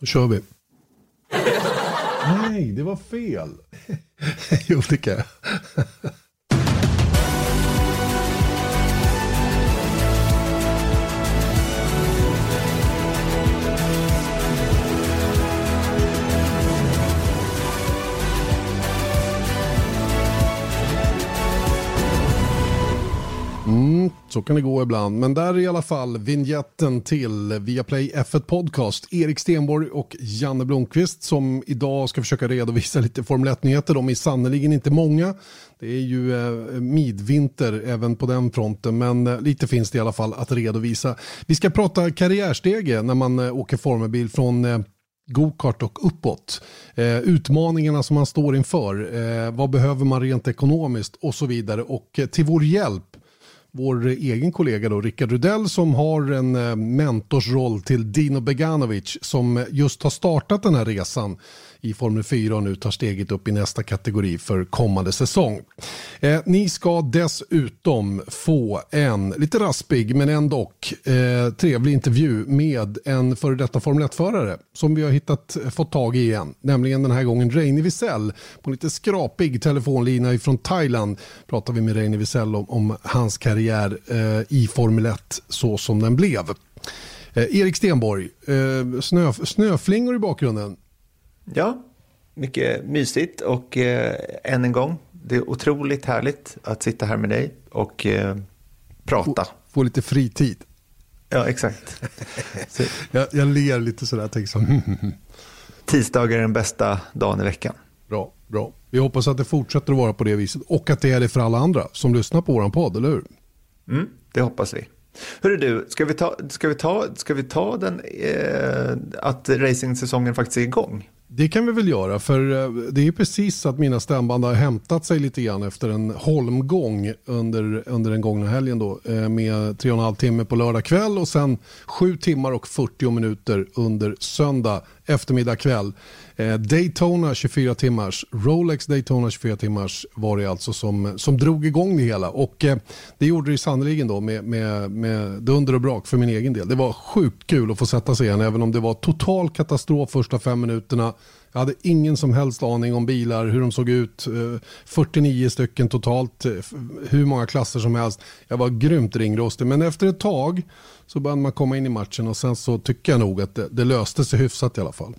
Då kör vi. Nej, det var fel. jo, det kan jag. Mm, så kan det gå ibland. Men där är i alla fall vignetten till Viaplay F1 Podcast. Erik Stenborg och Janne Blomqvist som idag ska försöka redovisa lite Formel 1-nyheter. De är sannerligen inte många. Det är ju eh, midvinter även på den fronten, men eh, lite finns det i alla fall att redovisa. Vi ska prata karriärstege när man eh, åker formelbil från eh, gokart och uppåt. Eh, utmaningarna som man står inför. Eh, vad behöver man rent ekonomiskt och så vidare. Och eh, till vår hjälp vår egen kollega då, Rickard Rudell som har en eh, mentorsroll till Dino Beganovic som just har startat den här resan i Formel 4 och nu tar steget upp i nästa kategori för kommande säsong. Eh, ni ska dessutom få en lite raspig men ändå eh, trevlig intervju med en före detta Formel 1-förare som vi har hittat, eh, fått tag i igen. Nämligen den här gången Reine Wiesel på lite skrapig telefonlina från Thailand pratar vi med Reine Wiesel om, om hans karriär eh, i Formel 1 så som den blev. Eh, Erik Stenborg, eh, snö, snöflingor i bakgrunden. Ja, mycket mysigt och eh, än en gång, det är otroligt härligt att sitta här med dig och eh, prata. Få, få lite fritid. Ja, exakt. jag, jag ler lite sådär, tänker så. Tisdagar är den bästa dagen i veckan. Bra, bra. Vi hoppas att det fortsätter att vara på det viset och att det är det för alla andra som lyssnar på vår podd, eller hur? Mm, det hoppas vi. Hörru du, ska vi ta, ska vi ta, ska vi ta den, eh, att racingsäsongen faktiskt är igång? Det kan vi väl göra, för eh, det är precis så att mina stämband har hämtat sig lite grann efter en holmgång under, under den gångna helgen då, eh, med tre och en halv timme på lördag kväll och sen sju timmar och 40 minuter under söndag eftermiddag kväll. Eh, Daytona 24 timmars, Rolex Daytona 24 timmars var det alltså som, som drog igång det hela. Och eh, det gjorde det sannerligen då med, med, med dunder och brak för min egen del. Det var sjukt kul att få sätta sig igen även om det var total katastrof första fem minuterna. Jag hade ingen som helst aning om bilar, hur de såg ut. Eh, 49 stycken totalt, eh, hur många klasser som helst. Jag var grymt ringrostig, men efter ett tag så började man komma in i matchen och sen så tycker jag nog att det, det löste sig hyfsat i alla fall.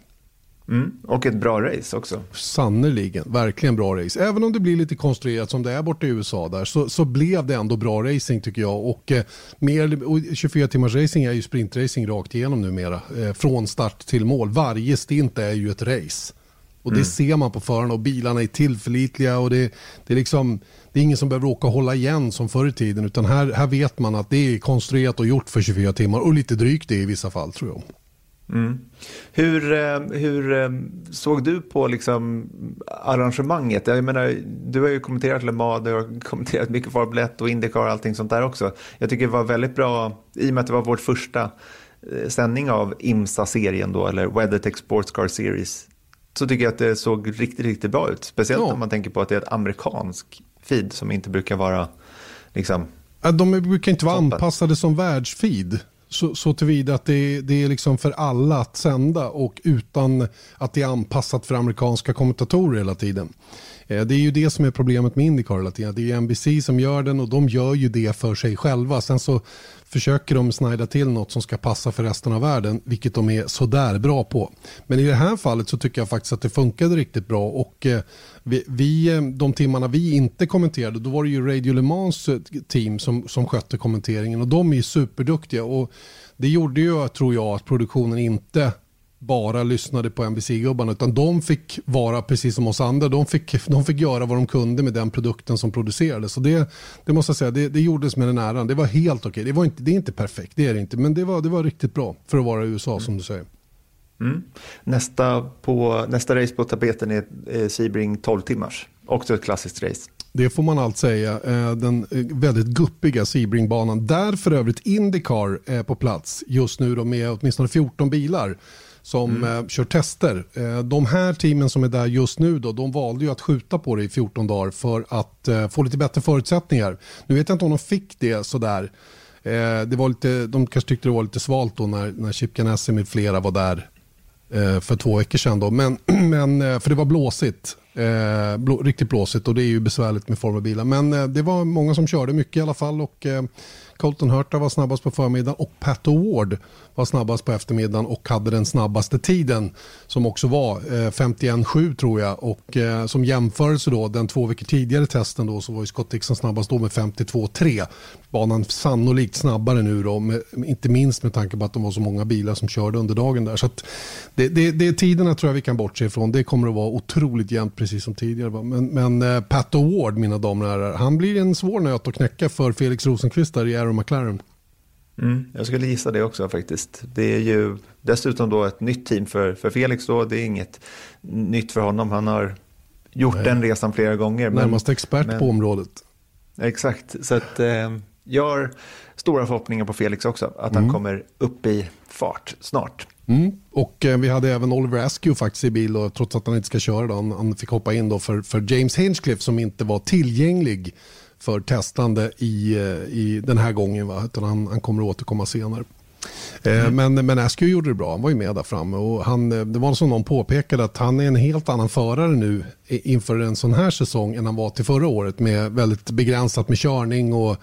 Mm, och ett bra race också. Sannerligen, verkligen bra race. Även om det blir lite konstruerat som det är borta i USA där så, så blev det ändå bra racing tycker jag. Och, eh, mer, och 24 timmars racing är ju sprintracing rakt igenom numera. Eh, från start till mål. Varje stint är ju ett race. Och det mm. ser man på förarna och bilarna är tillförlitliga och det, det, är liksom, det är ingen som behöver åka och hålla igen som förr i tiden. Utan här, här vet man att det är konstruerat och gjort för 24 timmar och lite drygt det i vissa fall tror jag. Mm. Hur, eh, hur eh, såg du på liksom arrangemanget? Jag menar, du har ju kommenterat Le Mans, du har kommenterat mycket Formel 1 och Indycar och allting sånt där också. Jag tycker det var väldigt bra, i och med att det var vårt första eh, sändning av IMSA-serien då, eller WeatherTech Sports Car Series, så tycker jag att det såg riktigt, riktigt bra ut. Speciellt ja. om man tänker på att det är ett amerikansk feed som inte brukar vara liksom... De brukar inte vara anpassade som världsfeed. Så, så tillvida att det, det är liksom för alla att sända och utan att det är anpassat för amerikanska kommentatorer hela tiden. Eh, det är ju det som är problemet med Indycar hela tiden. Det är ju NBC som gör den och de gör ju det för sig själva. Sen så försöker de snida till något som ska passa för resten av världen, vilket de är sådär bra på. Men i det här fallet så tycker jag faktiskt att det funkade riktigt bra och eh, vi, vi, eh, de timmarna vi inte kommenterade, då var det ju Radio Le Mans team som, som skötte kommenteringen och de är ju superduktiga och det gjorde ju, tror jag, att produktionen inte bara lyssnade på NBC-gubbarna utan de fick vara precis som oss andra. De fick, de fick göra vad de kunde med den produkten som producerades. Så det, det måste jag säga, det, det gjordes med den äran. Det var helt okej. Det, var inte, det är inte perfekt, det är det inte. Men det var, det var riktigt bra för att vara i USA mm. som du säger. Mm. Nästa, på, nästa race på tapeten är eh, Sebring 12 timmars. Också ett klassiskt race. Det får man allt säga. Eh, den eh, väldigt guppiga Sebringbanan. Där för övrigt Indycar är på plats just nu då med åtminstone 14 bilar som mm. eh, kör tester. De här teamen som är där just nu då, de valde ju att skjuta på det i 14 dagar för att få lite bättre förutsättningar. Nu vet jag inte om de fick det sådär. Det var lite, de kanske tyckte det var lite svalt då när, när Chip Ganassi med flera var där Eh, för två veckor sedan. Då. Men, men, eh, för det var blåsigt. Eh, blå, riktigt blåsigt och det är ju besvärligt med formelbilar. Men eh, det var många som körde mycket i alla fall. Och, eh, Colton Hurta var snabbast på förmiddagen och Pat Ward var snabbast på eftermiddagen och hade den snabbaste tiden som också var eh, 51,7 tror jag. Och eh, som jämförelse då, den två veckor tidigare testen då så var ju Scott Dixon snabbast då med 52,3. Banan sannolikt snabbare nu då, med, inte minst med tanke på att det var så många bilar som körde under dagen där. Så det, det, det är tiderna tror jag vi kan bortse ifrån. Det kommer att vara otroligt jämnt precis som tidigare. Men, men eh, Pat Ward, mina damer och herrar, han blir en svår nöt att knäcka för Felix Rosenqvist där i Aero McLaren. Mm, jag skulle gissa det också faktiskt. Det är ju dessutom då ett nytt team för, för Felix då. Det är inget nytt för honom. Han har gjort Nej. den resan flera gånger. Närmast expert men, på området. Exakt, så att eh, jag har stora förhoppningar på Felix också. Att mm. han kommer upp i fart snart. Mm. Och eh, vi hade även Oliver Askew faktiskt i bil och trots att han inte ska köra då, han, han fick hoppa in då för, för James Hinchcliffe som inte var tillgänglig för testande i, eh, i den här gången. Va? Utan han, han kommer att återkomma senare. Mm. Men, men Askew gjorde det bra, han var ju med där framme. Och han, eh, det var som någon påpekade att han är en helt annan förare nu inför en sån här säsong än han var till förra året med väldigt begränsat med körning och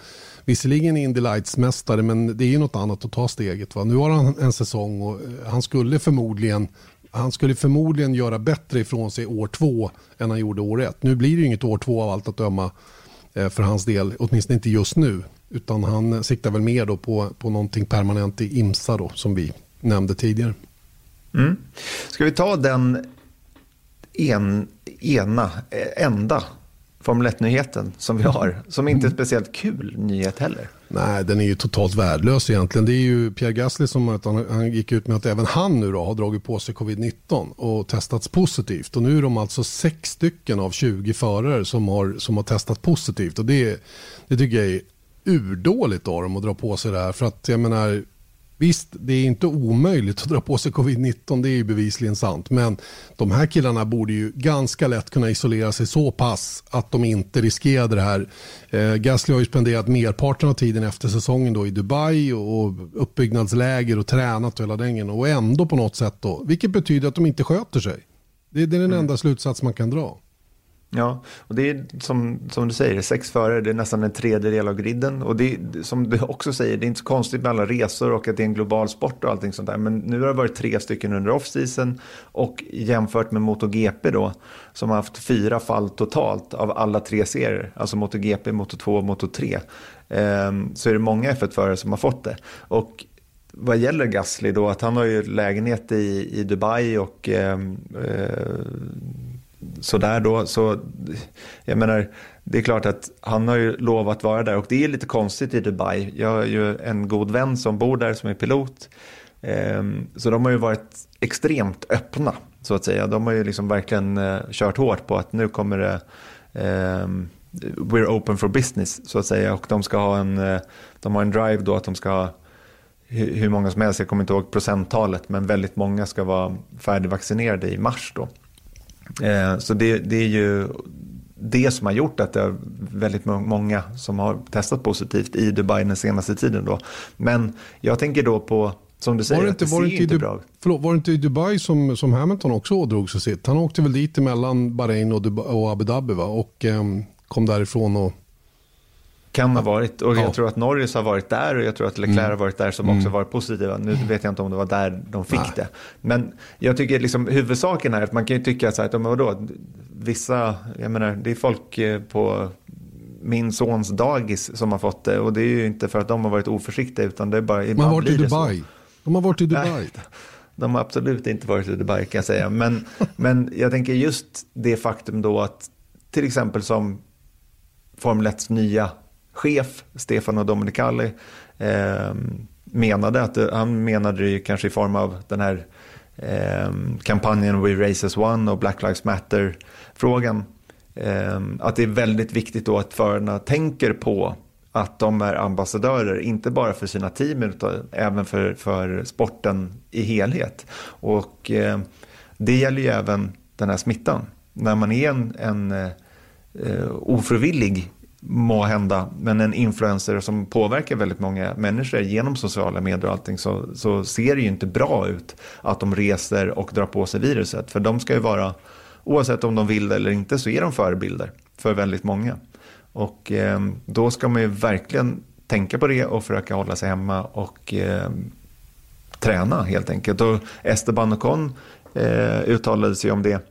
visserligen Indy Lights-mästare men det är ju något annat att ta steget. Va? Nu har han en säsong och eh, han skulle förmodligen han skulle förmodligen göra bättre ifrån sig år två än han gjorde år ett. Nu blir det ju inget år två av allt att döma för hans del, åtminstone inte just nu. Utan han siktar väl mer då på, på någonting permanent i IMSA då, som vi nämnde tidigare. Mm. Ska vi ta den en, ena, eh, enda Formel 1-nyheten som vi har, som inte är speciellt kul nyhet heller. Nej, den är ju totalt värdelös egentligen. Det är ju Pierre Gasly som att han, han gick ut med att även han nu då har dragit på sig covid-19 och testats positivt. Och nu är de alltså sex stycken av 20 förare som har, som har testat positivt. Och det, det tycker jag är urdåligt av dem att dra på sig det här. För att jag menar, Visst, det är inte omöjligt att dra på sig covid-19, det är ju bevisligen sant. Men de här killarna borde ju ganska lätt kunna isolera sig så pass att de inte riskerade det här. Eh, Gasly har ju spenderat merparten av tiden efter säsongen då i Dubai och uppbyggnadsläger och tränat och hela den och ändå på något sätt då, vilket betyder att de inte sköter sig. Det, det är den mm. enda slutsats man kan dra. Ja, och det är som, som du säger, sex förare, det är nästan en tredjedel av griden. Och det är, som du också säger, det är inte så konstigt med alla resor och att det är en global sport och allting sånt där. Men nu har det varit tre stycken under off-season och jämfört med MotoGP då, som har haft fyra fall totalt av alla tre serier, alltså MotoGP, Moto2 och Moto3, ehm, så är det många F1-förare som har fått det. Och vad gäller Gasly då, att han har ju lägenhet i, i Dubai och ehm, eh, eh, sådär då. Så jag menar, det är klart att han har ju lovat vara där och det är lite konstigt i Dubai. Jag har ju en god vän som bor där som är pilot. Ehm, så de har ju varit extremt öppna så att säga. De har ju liksom verkligen eh, kört hårt på att nu kommer det ehm, We're open for business så att säga och de ska ha en, eh, de har en drive då att de ska ha hur många som helst, jag kommer inte ihåg procenttalet, men väldigt många ska vara färdigvaccinerade i mars då. Eh, så det, det, är ju det som har gjort att det är väldigt många som har testat positivt i Dubai den senaste tiden. Då. Men jag tänker då på som du säger, var det inte, det var inte, inte bra förlåt, var det inte i Dubai som, som Hamilton också ådrog sig sitt? Han åkte väl dit emellan Bahrain och, Dubai, och Abu Dhabi va? och um, kom därifrån och kan ha varit. Och jag tror att Norris har varit där och jag tror att Leclerc mm. har varit där som också mm. varit positiva. Nu vet jag inte om det var där de fick Nej. det. Men jag tycker liksom huvudsaken är att man kan ju tycka så här, att vadå, vissa, jag menar det är folk eh, på min sons dagis som har fått det och det är ju inte för att de har varit oförsiktiga utan det är bara ibland Man har varit i Dubai. De har varit i Dubai. Nej, de har absolut inte varit i Dubai kan jag säga. Men, men jag tänker just det faktum då att till exempel som Formel 1 nya chef, Stefano Domenicali, eh, menade att eh, han menade det kanske i form av den här eh, kampanjen We Race as One och Black Lives Matter-frågan. Eh, att det är väldigt viktigt då att förarna tänker på att de är ambassadörer, inte bara för sina team utan även för, för sporten i helhet. Och eh, det gäller ju även den här smittan. När man är en, en eh, ofrivillig må hända, men en influencer som påverkar väldigt många människor genom sociala medier och allting så, så ser det ju inte bra ut att de reser och drar på sig viruset. För de ska ju vara, oavsett om de vill eller inte, så är de förebilder för väldigt många. Och eh, då ska man ju verkligen tänka på det och försöka hålla sig hemma och eh, träna helt enkelt. Och Esteban Ocon eh, uttalade sig om det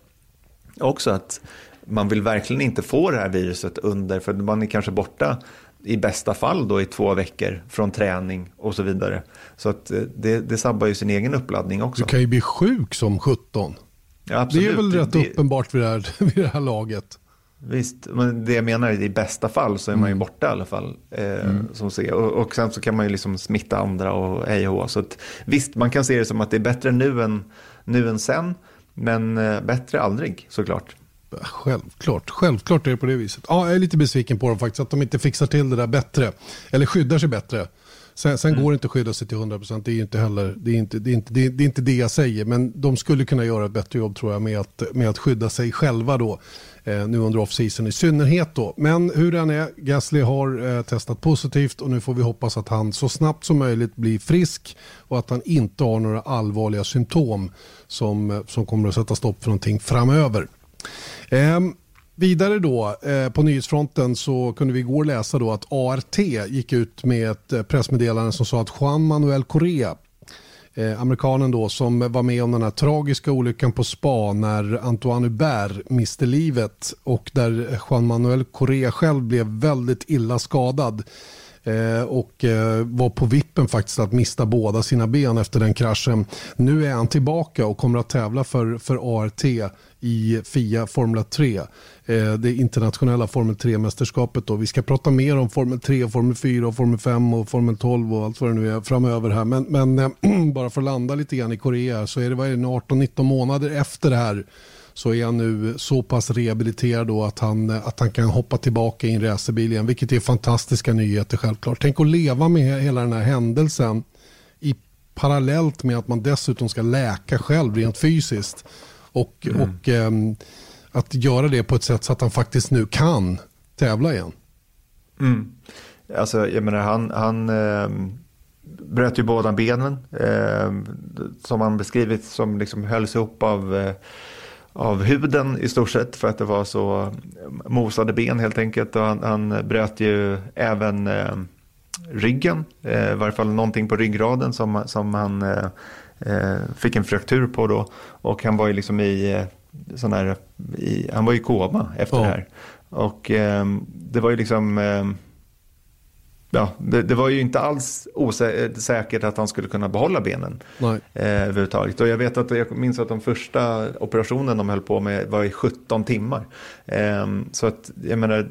också att man vill verkligen inte få det här viruset under, för man är kanske borta i bästa fall då i två veckor från träning och så vidare. Så att eh, det, det sabbar ju sin egen uppladdning också. Du kan ju bli sjuk som 17. Ja, det är väl rätt det, uppenbart vid det, här, vid det här laget. Visst, men det jag menar är i bästa fall så är man ju mm. borta i alla fall. Eh, mm. som ser. Och, och sen så kan man ju liksom smitta andra och hej och så att, Visst, man kan se det som att det är bättre nu än, nu än sen. Men eh, bättre aldrig såklart. Självklart, självklart är det på det viset. Ja, jag är lite besviken på dem faktiskt, att de inte fixar till det där bättre. Eller skyddar sig bättre. Sen, sen mm. går det inte att skydda sig till 100%, det är inte heller, det är inte det, är inte, det, är, det är inte det jag säger. Men de skulle kunna göra ett bättre jobb tror jag med att, med att skydda sig själva då. Eh, nu under off-season i synnerhet då. Men hur den är, Gasly har eh, testat positivt och nu får vi hoppas att han så snabbt som möjligt blir frisk och att han inte har några allvarliga symptom som, som kommer att sätta stopp för någonting framöver. Eh, vidare då eh, på nyhetsfronten så kunde vi igår läsa då att ART gick ut med ett eh, pressmeddelande som sa att Juan Manuel Correa eh, amerikanen då som var med om den här tragiska olyckan på spa när Antoine Hubert miste livet och där Juan Manuel Correa själv blev väldigt illa skadad Eh, och eh, var på vippen faktiskt att mista båda sina ben efter den kraschen. Nu är han tillbaka och kommer att tävla för, för ART i FIA Formula 3. Eh, det internationella Formel 3-mästerskapet. Vi ska prata mer om Formel 3, Formel 4, Formel 5 och Formel 12 och allt vad det nu är framöver här. Men, men bara för att landa lite grann i Korea så är det, det 18-19 månader efter det här så är han nu så pass rehabiliterad då att han, att han kan hoppa tillbaka i en racerbil igen, vilket är fantastiska nyheter självklart. Tänk att leva med hela den här händelsen i parallellt med att man dessutom ska läka själv rent fysiskt. Och, mm. och um, att göra det på ett sätt så att han faktiskt nu kan tävla igen. Mm. Alltså, jag menar, han, han eh, bröt ju båda benen eh, som han beskrivit som liksom hölls ihop av, eh, av huden i stort sett för att det var så mosade ben helt enkelt. Och han, han bröt ju även eh, ryggen, eh, i varje fall någonting på ryggraden som, som han eh, eh, fick en fraktur på då. Och han var ju liksom i sån här, i, han var i koma efter oh. det här. Och eh, det var ju liksom, eh, ja, det, det, var ju inte alls osäkert att han skulle kunna behålla benen Nej. eh, överhuvudtaget. Och jag vet att jag minns att de första operationen de höll på med var i 17 timmar. Eh, så att jag menar,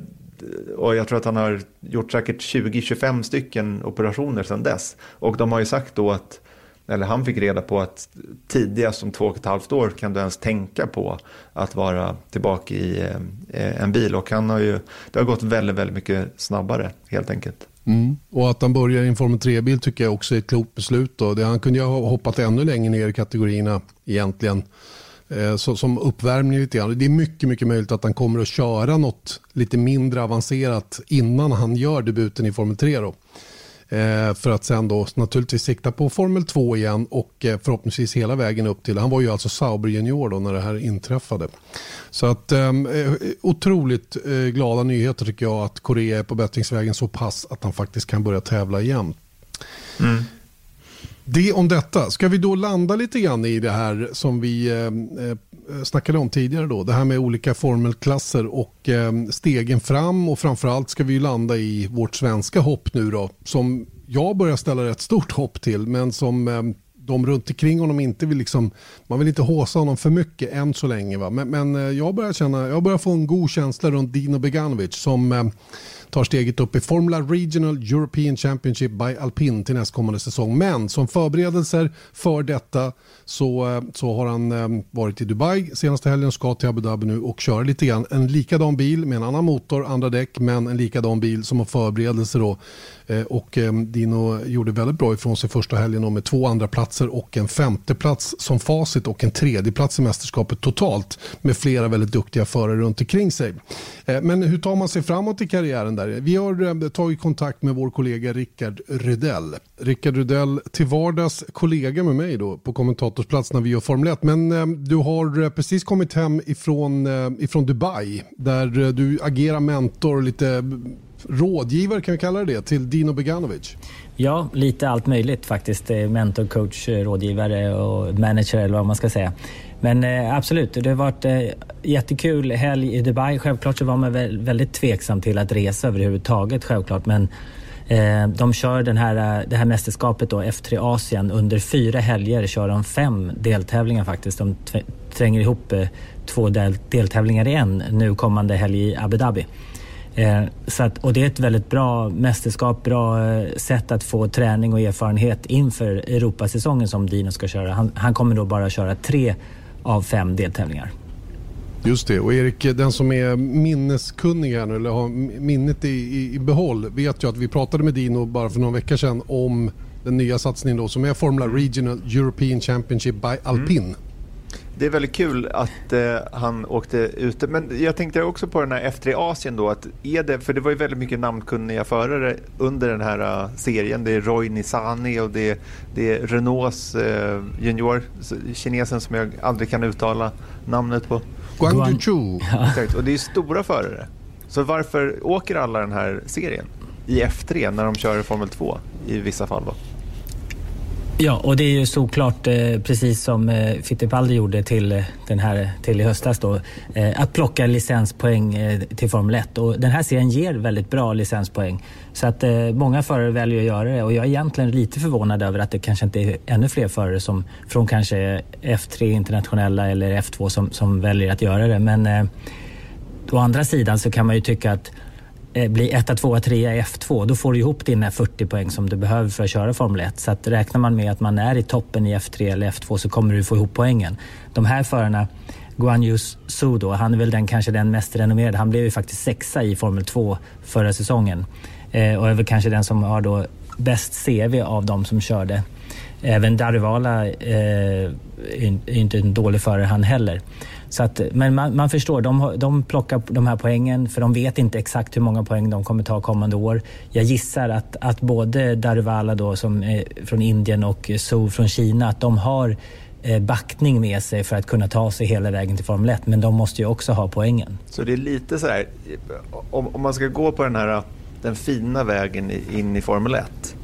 och jag tror att han har gjort säkert 20-25 stycken operationer sedan dess. Och de har ju sagt då att eller han fick reda på att tidigast om två och ett halvt år kan du ens tänka på att vara tillbaka i eh, en bil. Och han har ju, det har gått väldigt, väldigt mycket snabbare helt enkelt. Mm. Och att han börjar i en Formel 3-bil tycker jag också är ett klokt beslut. Då. Det, han kunde ju ha hoppat ännu längre ner i kategorierna egentligen. Eh, så, som uppvärmning lite grann. Det är mycket, mycket möjligt att han kommer att köra något lite mindre avancerat innan han gör debuten i Formel 3. Då. Eh, för att sen då naturligtvis sikta på Formel 2 igen och eh, förhoppningsvis hela vägen upp till, han var ju alltså Sauber junior då när det här inträffade. Så att eh, otroligt glada nyheter tycker jag att Korea är på bättringsvägen så pass att han faktiskt kan börja tävla igen. Mm. Det om detta. Ska vi då landa lite grann i det här som vi eh, eh, snackade om tidigare då. Det här med olika formelklasser och eh, stegen fram och framförallt ska vi landa i vårt svenska hopp nu då. Som jag börjar ställa rätt stort hopp till men som eh, de runt omkring honom inte vill liksom, man vill inte håsa honom för mycket än så länge. Va? Men, men eh, jag börjar känna, jag börjar få en god känsla runt Dino Beganovic som eh, tar steget upp i Formula Regional European Championship by Alpin till nästkommande säsong. Men som förberedelser för detta så, eh, så har han eh, varit i Dubai senaste helgen och ska till Abu Dhabi nu och köra lite grann. En likadan bil med en annan motor, andra däck, men en likadan bil som har förberedelse då. Eh, och Dino gjorde väldigt bra ifrån sig första helgen med två andra platser och en femteplats som facit och en tredjeplats i mästerskapet totalt med flera väldigt duktiga förare runt omkring sig. Men hur tar man sig framåt i karriären där? Vi har eh, tagit kontakt med vår kollega Rickard Rydell. Rickard Rydell till vardags kollega med mig då på kommentatorsplats när vi gör Formel 1. Men eh, du har eh, precis kommit hem ifrån, eh, ifrån Dubai där du agerar mentor, lite rådgivare kan vi kalla det till Dino Beganovic. Ja, lite allt möjligt faktiskt. Mentor, coach, rådgivare och manager eller vad man ska säga. Men eh, absolut, det har varit eh, jättekul helg i Dubai. Självklart så var man väldigt tveksam till att resa överhuvudtaget självklart. Men eh, de kör den här, eh, det här mästerskapet då, F3 Asien, under fyra helger kör de fem deltävlingar faktiskt. De tränger ihop eh, två del deltävlingar i en nu kommande helg i Abu Dhabi. Eh, så att, och det är ett väldigt bra mästerskap, bra eh, sätt att få träning och erfarenhet inför Europasäsongen som Dino ska köra. Han, han kommer då bara köra tre av fem deltävlingar. Just det, och Erik, den som är minneskunnig här nu, eller har minnet i, i, i behåll, vet ju att vi pratade med Dino bara för några veckor sedan om den nya satsningen då som är Formula Regional European Championship by Alpin. Mm. Det är väldigt kul att eh, han åkte ute. Men jag tänkte också på den här F3 Asien då. Att är det, för det var ju väldigt mycket namnkunniga förare under den här uh, serien. Det är Roy Nissani och det, det är Renaults uh, junior, kinesen som jag aldrig kan uttala namnet på. Guang Yuchu. Exakt, och det är stora förare. Så varför åker alla den här serien i F3 när de kör Formel 2 i vissa fall? Då? Ja, och det är ju såklart eh, precis som eh, Fittipaldi gjorde till, eh, den här, till i höstas då, eh, att plocka licenspoäng eh, till Formel 1. Och den här serien ger väldigt bra licenspoäng. Så att eh, många förare väljer att göra det och jag är egentligen lite förvånad över att det kanske inte är ännu fler förare som från kanske F3 internationella eller F2 som, som väljer att göra det. Men eh, å andra sidan så kan man ju tycka att Eh, bli 1, 2, 3 i F2, då får du ihop dina 40 poäng som du behöver för att köra Formel 1. Så att räknar man med att man är i toppen i F3 eller F2 så kommer du få ihop poängen. De här förarna, Guan Yu Su då, han är väl den, kanske den mest renommerade. Han blev ju faktiskt sexa i Formel 2 förra säsongen. Eh, och är väl kanske den som har då bäst CV av de som körde. Även Darivala eh, är inte en dålig förare han heller. Så att, men man, man, förstår, de, de plockar de här poängen för de vet inte exakt hur många poäng de kommer ta kommande år. Jag gissar att, att både Darivala då, som är från Indien och Su från Kina, att de har eh, backning med sig för att kunna ta sig hela vägen till Formel 1. Men de måste ju också ha poängen. Så det är lite så här, om, om man ska gå på den här den fina vägen in i Formel 1,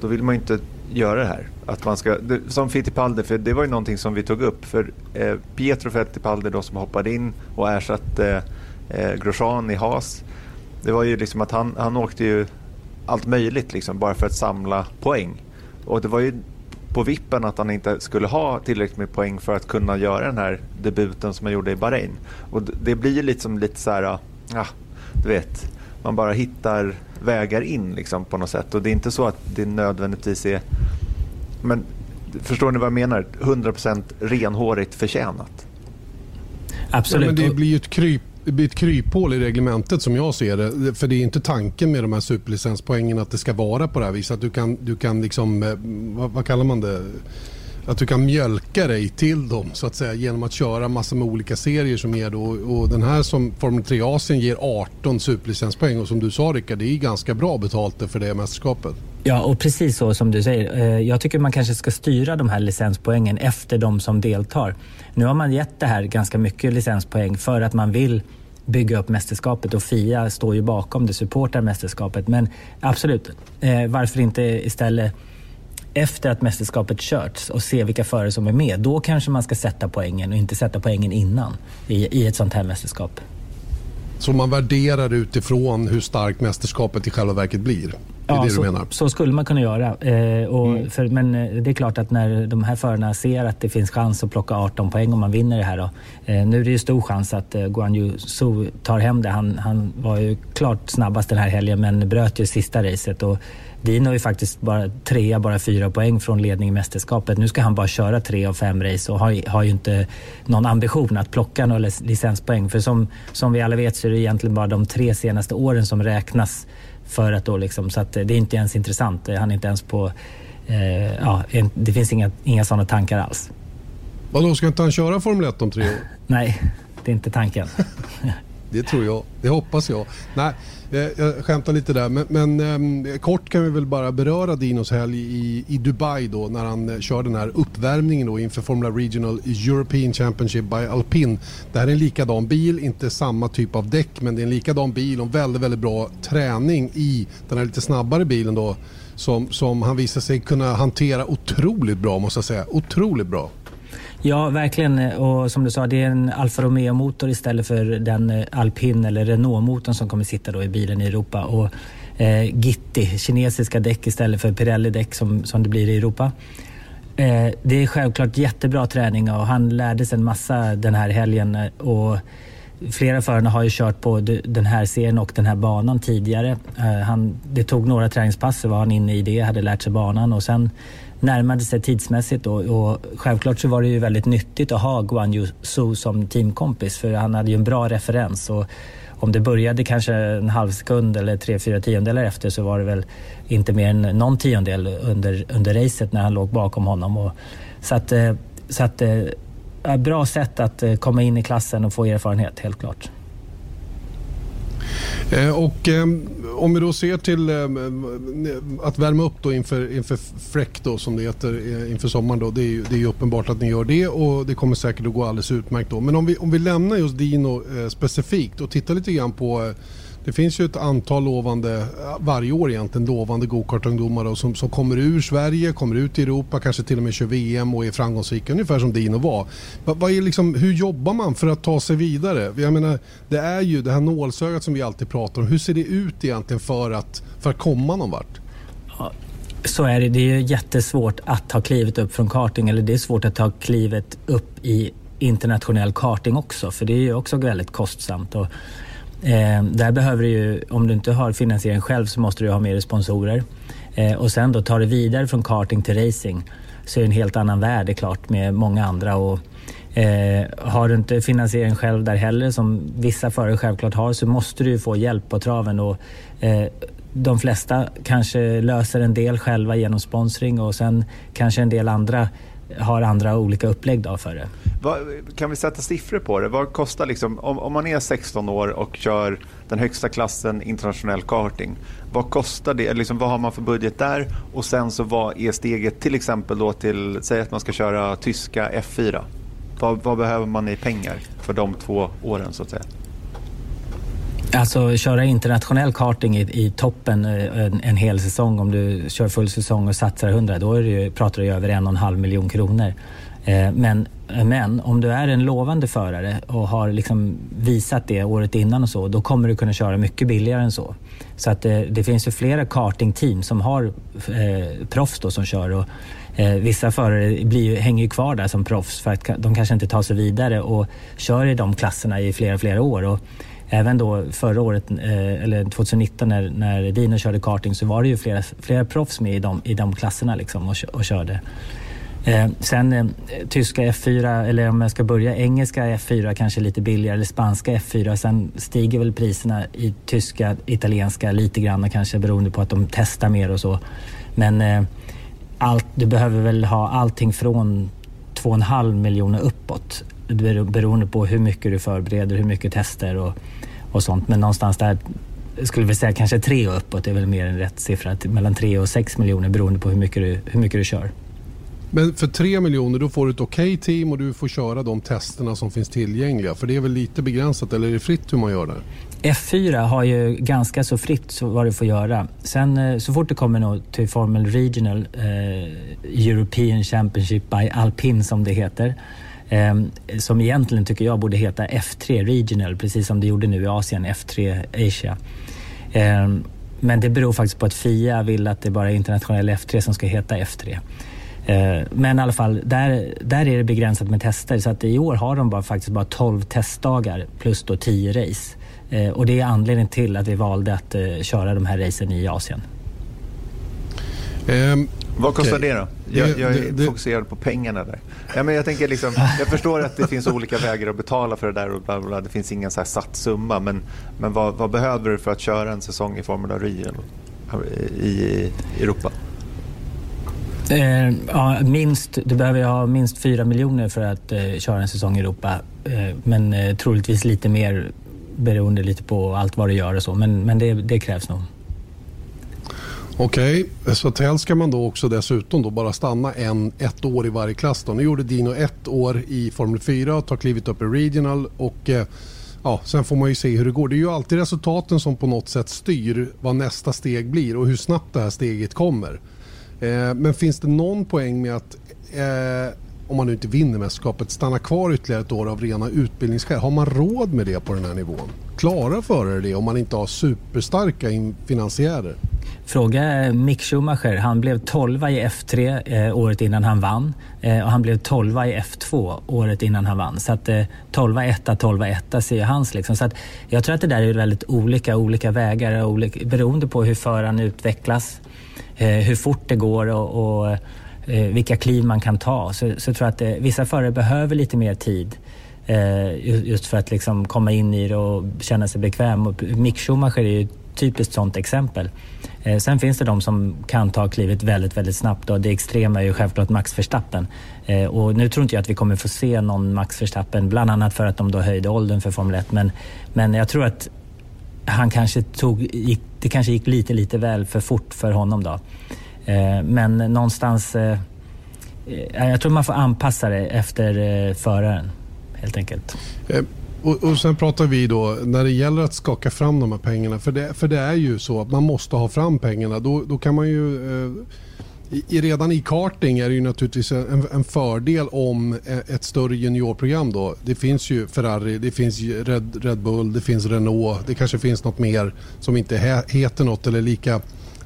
då vill man ju inte göra det här. Att man ska, som Fittipaldi, för det var ju någonting som vi tog upp. För eh, Pietro Fittipaldi då som hoppade in och ersatte eh, Grosjean i Haas. Det var ju liksom att han, han åkte ju allt möjligt liksom bara för att samla poäng. Och det var ju på vippen att han inte skulle ha tillräckligt med poäng för att kunna göra den här debuten som han gjorde i Bahrain. Och det blir ju lite lite så här, ja, du vet, man bara hittar vägar in liksom på något sätt. Och det är inte så att det nödvändigtvis är... Men förstår ni vad jag menar? 100% renhårigt förtjänat. Absolut. Ja, men det blir ju ett kryp det blir ett kryphål i reglementet som jag ser det. För det är inte tanken med de här superlicenspoängen att det ska vara på det här viset. Att du kan, du kan liksom, eh, vad, vad kallar man det? Att du kan mjölka dig till dem så att säga genom att köra massor med olika serier som ger då och den här som Formel 3 Asien ger 18 superlicenspoäng och som du sa Rickard, det är ganska bra betalt för det mästerskapet. Ja, och precis så som du säger. Eh, jag tycker man kanske ska styra de här licenspoängen efter de som deltar. Nu har man gett det här ganska mycket licenspoäng för att man vill bygga upp mästerskapet och Fia står ju bakom det, supportar mästerskapet. Men absolut, eh, varför inte istället efter att mästerskapet körts och se vilka förare som är med. Då kanske man ska sätta poängen och inte sätta poängen innan i, i ett sånt här mästerskap. Så man värderar utifrån hur starkt mästerskapet i själva verket blir? Ja, så, så skulle man kunna göra. Eh, och mm. för, men eh, det är klart att när de här förarna ser att det finns chans att plocka 18 poäng om man vinner det här. Då, eh, nu är det ju stor chans att eh, Guan Yu Su tar hem det. Han, han var ju klart snabbast den här helgen men bröt ju sista racet. Och Dino är faktiskt bara trea, bara fyra poäng från ledning i mästerskapet. Nu ska han bara köra tre av fem race och har, har ju inte någon ambition att plocka några licenspoäng. För som, som vi alla vet så är det egentligen bara de tre senaste åren som räknas för att då liksom, så att det är inte ens intressant. Han är inte ens på eh, ja, det finns inga, inga sådana tankar alls. Vadå, ska inte han köra Formel 1 om tre år? Nej, det är inte tanken. det tror jag. Det hoppas jag. Nej, Eh, Eh, jag skämtar lite där, men, men ehm, kort kan vi väl bara beröra Dinos helg i, i Dubai då när han eh, kör den här uppvärmningen då inför Formula Regional European Championship by Alpin. Det här är en likadan bil, inte samma typ av däck, men det är en likadan bil och väldigt, väldigt bra träning i den här lite snabbare bilen då som, som han visar sig kunna hantera otroligt bra måste jag säga. Otroligt bra. Ja, verkligen. Och som du sa, det är en Alfa Romeo-motor istället för den eh, Alpin eller Renault-motorn som kommer sitta då i bilen i Europa. Och eh, Gitti, kinesiska däck istället för Pirelli-däck som, som det blir i Europa. Eh, det är självklart jättebra träning och han lärde sig en massa den här helgen. Och flera förarna har ju kört på den här serien och den här banan tidigare. Eh, han, det tog några träningspass så var han inne i det, hade lärt sig banan och sen närmade sig tidsmässigt då, och självklart så var det ju väldigt nyttigt att ha Guan Yu Su som teamkompis för han hade ju en bra referens. Och om det började kanske en halv sekund eller tre, fyra tiondelar efter så var det väl inte mer än någon tiondel under, under racet när han låg bakom honom. Och, så att, eh, så att, eh, bra sätt att eh, komma in i klassen och få erfarenhet, helt klart. Och ehm, om vi då ser till eh, att värma upp då inför, inför Fräck då som det heter eh, inför sommaren då. Det är, ju, det är ju uppenbart att ni gör det och det kommer säkert att gå alldeles utmärkt då. Men om vi, om vi lämnar just Dino eh, specifikt och tittar lite grann på eh, det finns ju ett antal lovande, varje år egentligen, lovande gokartungdomar som, som kommer ur Sverige, kommer ut i Europa, kanske till och med kör VM och är framgångsrika, ungefär som Dino var. Vad är liksom, hur jobbar man för att ta sig vidare? Jag menar, det är ju det här nålsögat som vi alltid pratar om. Hur ser det ut egentligen för att, för att komma någon vart? Så är det. Det är jättesvårt att ta klivet upp från karting eller det är svårt att ta klivet upp i internationell karting också för det är ju också väldigt kostsamt. Och Eh, där behöver du ju, om du inte har finansiering själv så måste du ha med dig sponsorer. Eh, och sen då tar du vidare från karting till racing så är det en helt annan värld det är klart med många andra. Och, eh, har du inte finansiering själv där heller som vissa förare självklart har så måste du få hjälp på traven. Och, eh, de flesta kanske löser en del själva genom sponsring och sen kanske en del andra har andra olika upplägg då för det. Vad, kan vi sätta siffror på det? Vad kostar liksom, om, om man är 16 år och kör den högsta klassen internationell karting, vad kostar det? Liksom, vad har man för budget där? Och sen så vad är steget till exempel då till, säg att man ska köra tyska F4. Vad, vad behöver man i pengar för de två åren så att säga? Alltså köra internationell karting i, i toppen eh, en, en, hel säsong, om du kör full säsong och satsar 100, då är det, pratar du över en och en halv miljon kronor. Eh, men, men om du är en lovande förare och har liksom visat det året innan och så, då kommer du kunna köra mycket billigare än så. Så att det, eh, det finns ju flera kartingteam som har eh, proffs då som kör och eh, vissa förare blir, hänger ju kvar där som proffs för att de kanske inte tar sig vidare och kör i de klasserna i flera, flera år. Och även då förra året, eh, eller 2019 när, när Dino körde karting så var det ju flera, flera proffs med i de, i de klasserna liksom och, och körde. Eh, sen eh, tyska F4, eller om jag ska börja engelska F4 kanske lite billigare, eller spanska F4. Sen stiger väl priserna i tyska, italienska lite grann kanske beroende på att de testar mer och så. Men eh, allt, du behöver väl ha allting från 2,5 miljoner uppåt beroende på hur mycket du förbereder, hur mycket tester och, och sånt. Men någonstans där skulle vi säga kanske tre och uppåt är väl mer en rätt siffra. Mellan tre och sex miljoner beroende på hur mycket du, hur mycket du kör. Men för 3 miljoner då får du ett okej okay team och du får köra de testerna som finns tillgängliga. För det är väl lite begränsat eller är det fritt hur man gör det? F4 har ju ganska så fritt vad du får göra. Sen eh, så fort det kommer till Formel Regional eh, European Championship by Alpin som det heter. Eh, som egentligen tycker jag borde heta F3 Regional precis som det gjorde nu i Asien, F3 Asia. Eh, men det beror faktiskt på att FIA vill att det bara är internationell F3 som ska heta F3. Eh, men i alla fall, där, där är det begränsat med tester. Så att i år har de bara, faktiskt bara 12 testdagar plus då 10 race. Ehm, och det är anledningen till att vi valde att eh, köra de här racen i Asien. Um, vad kostar okay. det då? Jag, jag är det, det, fokuserad på pengarna där. Ja, men jag, tänker liksom, jag förstår att det finns olika vägar att betala för det där och bla bla, det finns ingen så här satt summa. Men, men vad, vad behöver du för att köra en säsong i Formula Rio i, i Europa? Eh, ja, minst, du behöver ha minst 4 miljoner för att eh, köra en säsong i Europa. Eh, men eh, troligtvis lite mer beroende lite på allt vad du gör och så. Men, men det, det krävs nog. Okej, okay, så helst ska man då också dessutom då bara stanna en, ett år i varje klass. Då. Nu gjorde Dino ett år i Formel 4, tar klivit upp i Regional och eh, ja, sen får man ju se hur det går. Det är ju alltid resultaten som på något sätt styr vad nästa steg blir och hur snabbt det här steget kommer. Eh, men finns det någon poäng med att eh, om man nu inte vinner mästerskapet, stanna kvar ytterligare ett år av rena utbildningsskäl. Har man råd med det på den här nivån? Klarar förare det om man inte har superstarka finansiärer? Fråga Mick Schumacher. Han blev 12 i F3 eh, året innan han vann eh, och han blev 12 i F2 året innan han vann. Så att eh, 12 etta, 12 etta ser ju hans liksom. Så att jag tror att det där är väldigt olika, olika vägar olika, beroende på hur föraren utvecklas, eh, hur fort det går och, och eh, vilka kliv man kan ta. Så, så tror jag att eh, vissa förare behöver lite mer tid eh, just för att liksom komma in i det och känna sig bekväm. Och Mick Schumacher är ju ett typiskt sånt exempel. Eh, sen finns det de som kan ta klivet väldigt, väldigt snabbt och det extrema är ju självklart Max Verstappen. Eh, och nu tror inte jag att vi kommer få se någon Max Verstappen, bland annat för att de då höjde åldern för Formel 1. Men, men jag tror att han kanske tog, gick, det kanske gick lite, lite väl för fort för honom då. Eh, men någonstans, eh, eh, jag tror man får anpassa det efter eh, föraren helt enkelt. Och, och sen pratar vi då när det gäller att skaka fram de här pengarna. För det, för det är ju så att man måste ha fram pengarna. Då, då kan man ju... Eh, i, redan i karting är det ju naturligtvis en, en, fördel om eh, ett större juniorprogram då. Det finns ju Ferrari, det finns Red, Red Bull, det finns Renault, det kanske finns något mer som inte heter något eller lika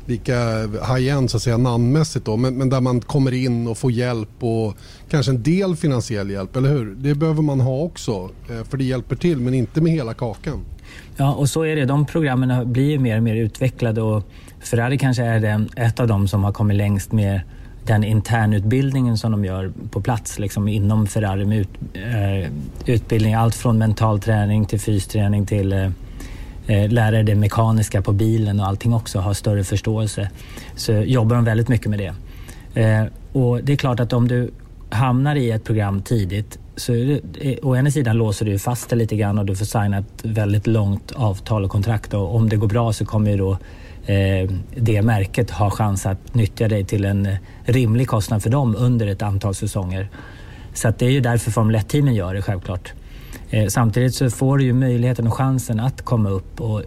lika high-end så att säga namnmässigt då, men, men, där man kommer in och får hjälp och kanske en del finansiell hjälp, eller hur? Det behöver man ha också, eh, för det hjälper till, men inte med hela kakan. Ja, och så är det. De programmen blir mer och mer utvecklade och Ferrari kanske är den, ett av dem som har kommit längst med den internutbildningen som de gör på plats liksom inom Ferrari med ut, eh, utbildning. Allt från mental träning till fysträning till eh, eh, lära det mekaniska på bilen och allting också, ha större förståelse. Så jobbar de väldigt mycket med det. Eh, och det är klart att om du hamnar i ett program tidigt så är det, eh, å ena sidan låser du fast det lite grann och du får signa ett väldigt långt avtal och kontrakt och om det går bra så kommer ju då eh, det märket ha chans att nyttja dig till en eh, rimlig kostnad för dem under ett antal säsonger. Så att det är ju därför Formel 1-teamen gör det självklart. Eh, samtidigt så får du ju möjligheten och chansen att komma upp och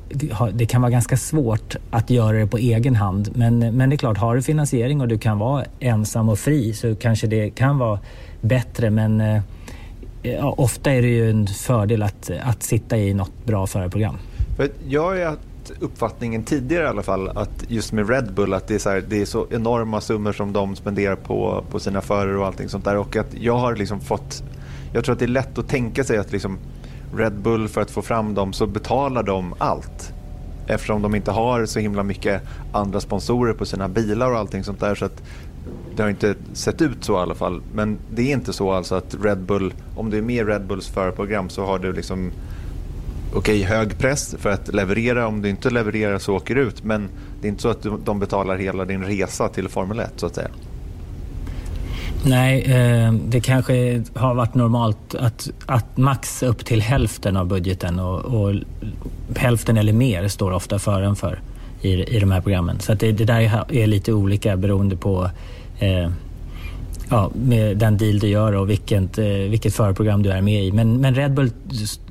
det kan vara ganska svårt att göra det på egen hand. Men, men det är klart, har du finansiering och du kan vara ensam och fri så kanske det kan vara bättre. Men eh, ja, ofta är det ju en fördel att, att sitta i något bra förarprogram. För jag har haft uppfattningen tidigare i alla fall att just med Red Bull att det är så, här, det är så enorma summor som de spenderar på, på sina förare och allting sånt där och att jag har liksom fått jag tror att det är lätt att tänka sig att liksom Red Bull för att få fram dem så betalar de allt. Eftersom de inte har så himla mycket andra sponsorer på sina bilar och allting sånt där. Så att det har inte sett ut så i alla fall. Men det är inte så alltså att Red Bull, om du är med i Red Bulls förprogram så har du liksom okej, okay, hög press för att leverera. Om du inte levererar så åker du ut. Men det är inte så att de betalar hela din resa till Formel 1 så att säga. Nej, eh, det kanske har varit normalt att, att max upp till hälften av budgeten och, och hälften eller mer står ofta fören för i, i de här programmen. Så det, det, där är lite olika beroende på eh, ja, med den deal du gör och vilket, eh, vilket förprogram du är med i. Men, men Red Bull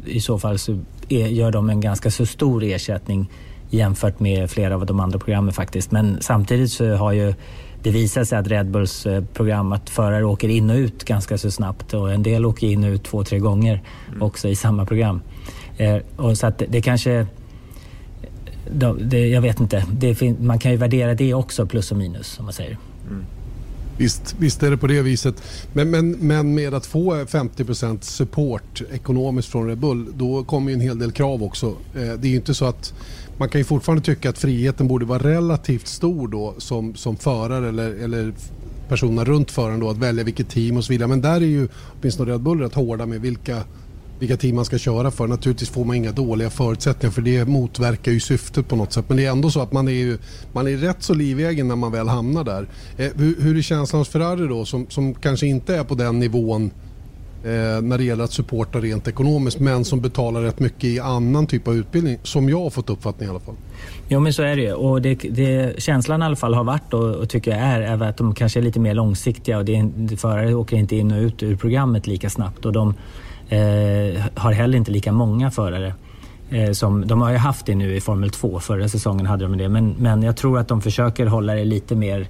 i så fall så är, gör de en ganska så stor ersättning jämfört med flera av de andra programmen faktiskt. Men samtidigt så har ju det visar sig att Red Bulls eh, program att förare åker in och ut ganska så snabbt och en del åker in och ut två, tre gånger mm. också i samma program. Eh, och så att det, det kanske... Det, jag vet inte. Det, man kan ju värdera det också, plus och minus, som man säger. Mm. Visst, visst är det på det viset. Men, men, men med att få 50% support ekonomiskt från Red Bull, då kommer ju en hel del krav också. Eh, det är ju inte så att man kan ju fortfarande tycka att friheten borde vara relativt stor då som, som förare eller, eller personerna runt föraren då att välja vilket team och så vidare. Men där är ju åtminstone Red Bull rätt hårda med vilka vilka team man ska köra för. Naturligtvis får man inga dåliga förutsättningar för det motverkar ju syftet på något sätt. Men det är ändå så att man är, ju, man är rätt så livegen när man väl hamnar där. Eh, hur, hur är känslan hos Ferrari då som, som kanske inte är på den nivån eh, när det gäller att supporta rent ekonomiskt men som betalar rätt mycket i annan typ av utbildning som jag har fått uppfattning i alla fall. Jo men så är det ju och det, det, känslan i alla fall har varit och, och tycker jag är, är att de kanske är lite mer långsiktiga och det, förare åker inte in och ut ur programmet lika snabbt och de Eh, har heller inte lika många förare. Eh, som, de har ju haft det nu i Formel 2, förra säsongen hade de det. Men, men jag tror att de försöker hålla det lite mer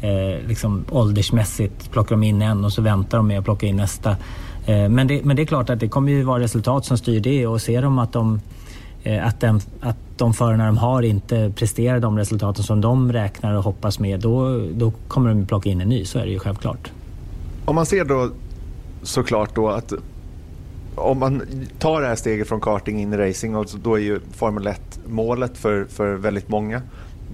eh, liksom åldersmässigt. Plockar de in en och så väntar de med att plocka in nästa. Eh, men, det, men det är klart att det kommer ju vara resultat som styr det och ser de att de eh, att, den, att de förarna de har inte presterar de resultaten som de räknar och hoppas med, då, då kommer de plocka in en ny. Så är det ju självklart. Om man ser då såklart då att om man tar det här steget från karting in i racing, och då är ju Formel 1 målet för, för väldigt många.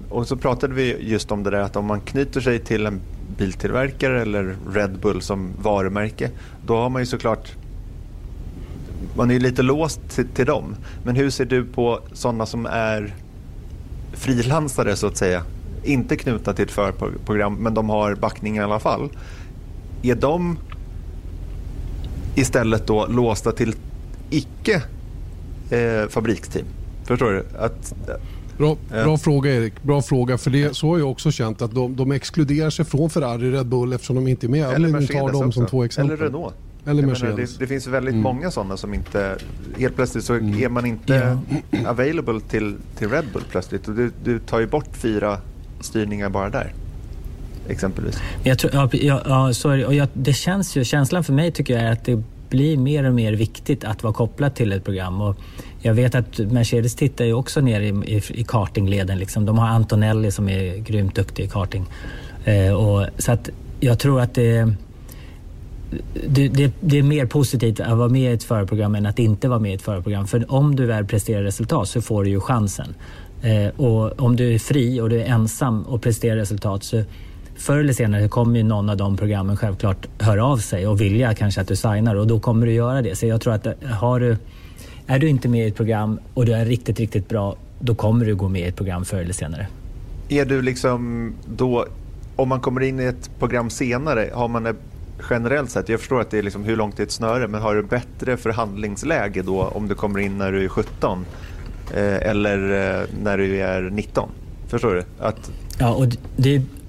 Och så pratade vi just om det där att om man knyter sig till en biltillverkare eller Red Bull som varumärke, då har man ju såklart man är ju lite låst till, till dem. Men hur ser du på sådana som är frilansare så att säga? Inte knutna till ett förprogram men de har backning i alla fall. Är de istället då låsta till icke eh, fabriksteam. Förstår du? Att, Bra, bra fråga Erik. Bra fråga. För det, så har jag också känt att de, de exkluderar sig från Ferrari Red Bull eftersom de inte är med. Eller Mercedes tar dem som två exempel. Eller Renault. Eller Mercedes. Menar, det, det, finns väldigt mm. många sådana som inte... Helt plötsligt så mm. är man inte ja. available till, till Red Bull plötsligt. Och du, du tar ju bort fyra styrningar bara där exempelvis. Jag tror, ja, ja, ja så är det. Och jag, det känns ju, känslan för mig tycker jag är att det blir mer och mer viktigt att vara kopplad till ett program. Och jag vet att Mercedes tittar ju också ner i, i, i kartingleden. Liksom. De har Antonelli som är grymt duktig i karting. Eh, och, så att jag tror att det, det, det, det, är mer positivt att vara med i ett förarprogram än att inte vara med i ett förarprogram. För om du väl presterar resultat så får du ju chansen. Eh, och om du är fri och du är ensam och presterar resultat så förr eller senare kommer ju någon av de programmen självklart höra av sig och vilja kanske att du signar och då kommer du göra det. Så jag tror att har du, är du inte med i ett program och du är riktigt, riktigt bra, då kommer du gå med i ett program förr eller senare. Är du liksom då, om man kommer in i ett program senare, har man generellt sett, jag förstår att det är liksom hur långt är ett snöre, men har du bättre förhandlingsläge då om du kommer in när du är 17 eh, eller eh, när du är 19? Förstår du? Att... Ja, och det,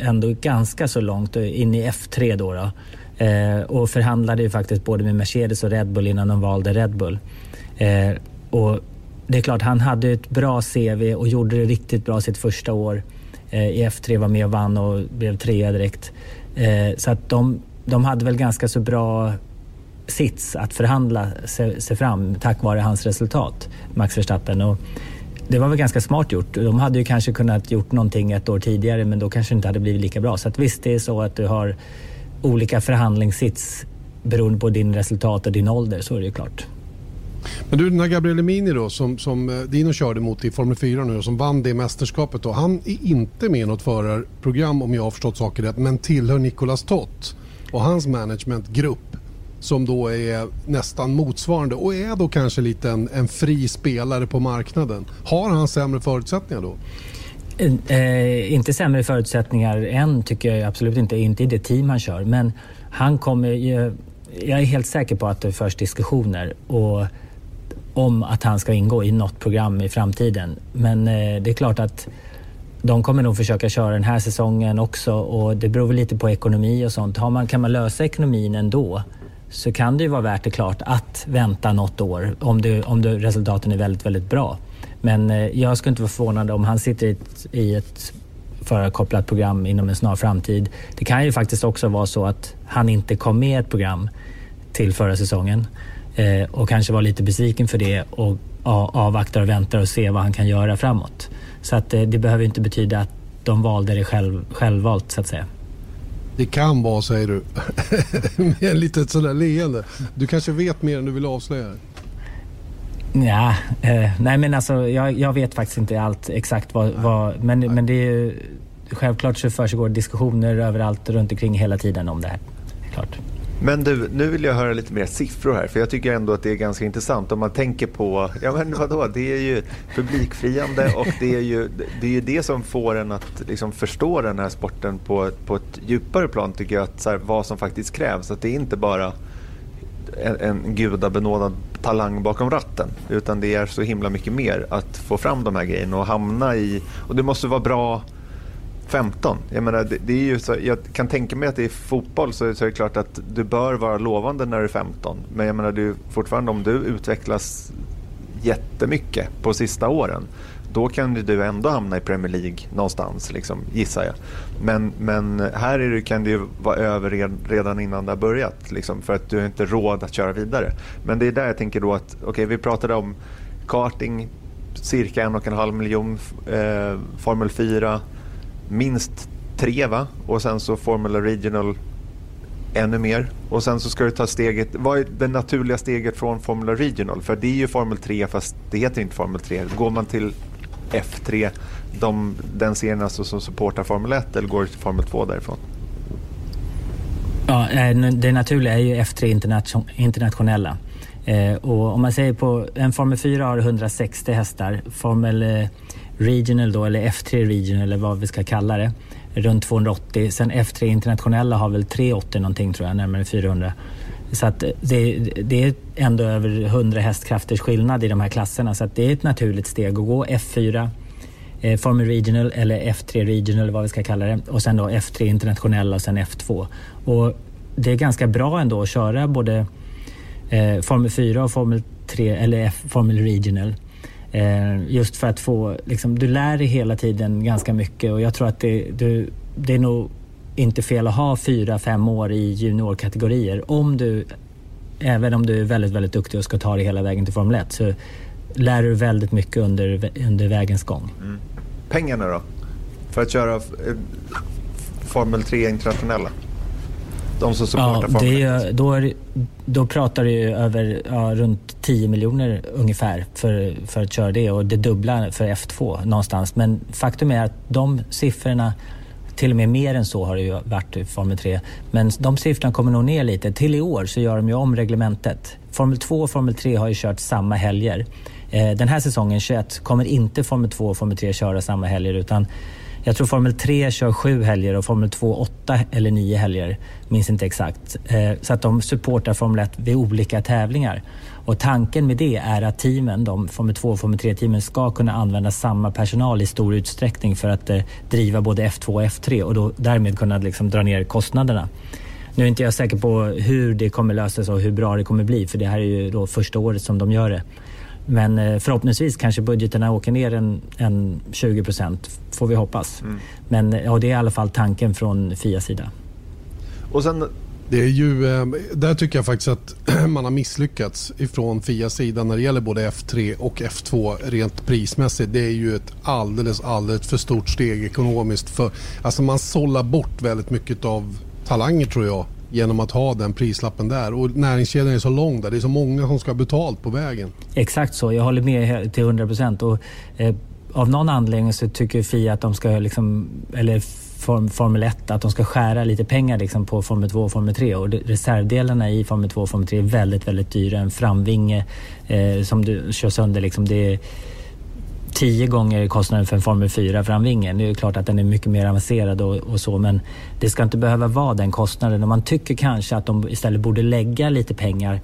Ändå ganska så långt eh, in i F3 då. då. Eh, och förhandlade ju faktiskt både med Mercedes och Red Bull innan de valde Red Bull. Eh, och det är klart, han hade ett bra CV och gjorde det riktigt bra sitt första år. Eh, I F3 var med och vann och blev trea direkt. Eh, så att de, de hade väl ganska så bra sits att förhandla sig, sig fram tack vare hans resultat, Max Verstappen. Och det var väl ganska smart gjort. De hade ju kanske kunnat gjort någonting ett år tidigare men då kanske det inte hade blivit lika bra. Så att visst, det är så att du har olika förhandlingssits beroende på din resultat och din ålder, så är det ju klart. Men du, den här Gabriele Mini då, som, som eh, Dino körde mot i Formel 4 nu och som vann det mästerskapet då. Han är inte med i något förarprogram om jag har förstått saker rätt, men tillhör Nicolas Tott och hans managementgrupp som då är nästan motsvarande och är då kanske lite en, en fri spelare på marknaden. Har han sämre förutsättningar då? Eh, inte sämre förutsättningar än tycker jag absolut inte, inte i det team han kör. Men han kommer ju jag är helt säker på att det förs diskussioner och, om att han ska ingå i något program i framtiden. Men eh, det är klart att de kommer nog försöka köra den här säsongen också och det beror väl lite på ekonomi och sånt. Har man, kan man lösa ekonomin ändå så kan det ju vara värt det klart att vänta något år om, det, om det, resultaten är väldigt, väldigt bra. Men eh, jag skulle inte vara förvånad om han sitter i ett, i ett förarkopplat program inom en snar framtid. Det kan ju faktiskt också vara så att han inte kom med ett program till förra säsongen eh, och kanske var lite besviken för det och avvaktar och väntar och ser vad han kan göra framåt. Så att eh, det behöver inte betyda att de valde det själv, självvalt så att säga. Det kan vara, säger du, med ett litet sådär leende. Du kanske vet mer än du vill avslöja? Ja, eh, nej men alltså jag, jag, vet faktiskt inte allt exakt vad, vad men, men det är ju, självklart så försiggår diskussioner överallt runt omkring hela tiden om det här. Klart. Men du, nu vill jag höra lite mer siffror här, för jag tycker ändå att det är ganska intressant om man tänker på, ja men vadå, det är ju publikfriande och det är ju det, är ju det som får en att liksom förstå den här sporten på, på ett djupare plan tycker jag, att så här, vad som faktiskt krävs. Att det är inte bara en, en gudabenådad talang bakom ratten. Utan det är så himla mycket mer att få fram de här grejerna och hamna i... Och det måste vara bra 15. Jag, menar, det, det, är ju så, jag kan tänka mig att i fotboll så, så är det klart att du bör vara lovande när du är 15. Men jag menar, du, fortfarande om du utvecklas jättemycket på sista åren då kan du ändå hamna i Premier League någonstans, liksom, gissar jag. Men, men här är det, kan det ju vara över redan innan det har börjat, liksom, för att du har inte råd att köra vidare. Men det är där jag tänker då att, okej okay, vi pratade om karting, cirka en och en halv miljon, eh, Formel 4, minst tre va? Och sen så Formula Regional ännu mer. Och sen så ska du ta steget, vad är det naturliga steget från Formula Regional? För det är ju Formel 3 fast det heter inte Formel 3. Går man till F3, de, den serien alltså som supportar Formel 1 eller går du till Formel 2 därifrån? Ja, det naturliga är ju F3 internationella. Eh, och om man säger på en Formel 4 har 160 hästar. Formel eh, Regional då, eller F3 Regional eller vad vi ska kalla det, runt 280. Sen F3 internationella har väl 380 någonting tror jag, närmare 400. Så att det, det, är ändå över 100 hästkrafters skillnad i de här klasserna så att det är ett naturligt steg att gå F4 eh, Formel Regional eller F3 Regional vad vi ska kalla det och sen då F3 internationella och sen F2. Och det är ganska bra ändå att köra både eh, Formel 4 och Formel 3 eller F, Formel Regional. Eh, just för att få, liksom, du lär dig hela tiden ganska mycket och jag tror att det, du, det är nog inte fel att ha fyra, fem år i juniorkategorier. Om du, även om du är väldigt, väldigt duktig och ska ta dig hela vägen till Formel 1 så lär du väldigt mycket under, under vägens gång. Mm. Pengarna då? För att köra eh, Formel 3 internationella? De som supportar ja, Formel 1? Då, är, då pratar du över ja, runt 10 miljoner ungefär för, för att köra det och det dubbla för F2 någonstans. Men faktum är att de siffrorna till och med mer än så har det ju varit i Formel 3. Men de siffrorna kommer nog ner lite. Till i år så gör de ju om reglementet. Formel 2 och Formel 3 har ju kört samma helger. Eh, den här säsongen 21 kommer inte Formel 2 och Formel 3 köra samma helger utan jag tror Formel 3 kör sju helger och Formel 2 åtta eller nio helger. Minns inte exakt. Eh, så att de supportar Formel 1 vid olika tävlingar. Och tanken med det är att teamen, de Formel 2 och Formel 3-teamen ska kunna använda samma personal i stor utsträckning för att eh, driva både F2 och F3 och då, därmed kunna liksom dra ner kostnaderna. Nu är inte jag säker på hur det kommer lösas och hur bra det kommer bli för det här är ju då första året som de gör det. Men eh, förhoppningsvis kanske budgeterna åker ner en, en 20 procent, får vi hoppas. Mm. Men ja, det är i alla fall tanken från Fias sida. Och sen det är ju, eh, där tycker jag faktiskt att man har misslyckats ifrån Fias sida när det gäller både F3 och F2 rent prismässigt. Det är ju ett alldeles, alldeles för stort steg ekonomiskt. För, alltså man sållar bort väldigt mycket av talanger tror jag genom att ha den prislappen där. Och näringskedjan är så lång där. Det är så många som ska ha betalt på vägen. Exakt så. Jag håller med till 100 procent. Eh, av någon anledning så tycker Fia att de ska, liksom, eller form, Formel 1, att de ska skära lite pengar liksom på Formel 2 och Formel 3. Och reservdelarna i Formel 2 och Formel 3 är väldigt, väldigt dyra. En framvinge eh, som du kör sönder, liksom, det, är tio gånger kostnaden för en Formel 4 framvinge. Det är klart att den är mycket mer avancerad och, och, så men det ska inte behöva vara den kostnaden. Och man tycker kanske att de istället borde lägga lite pengar eh,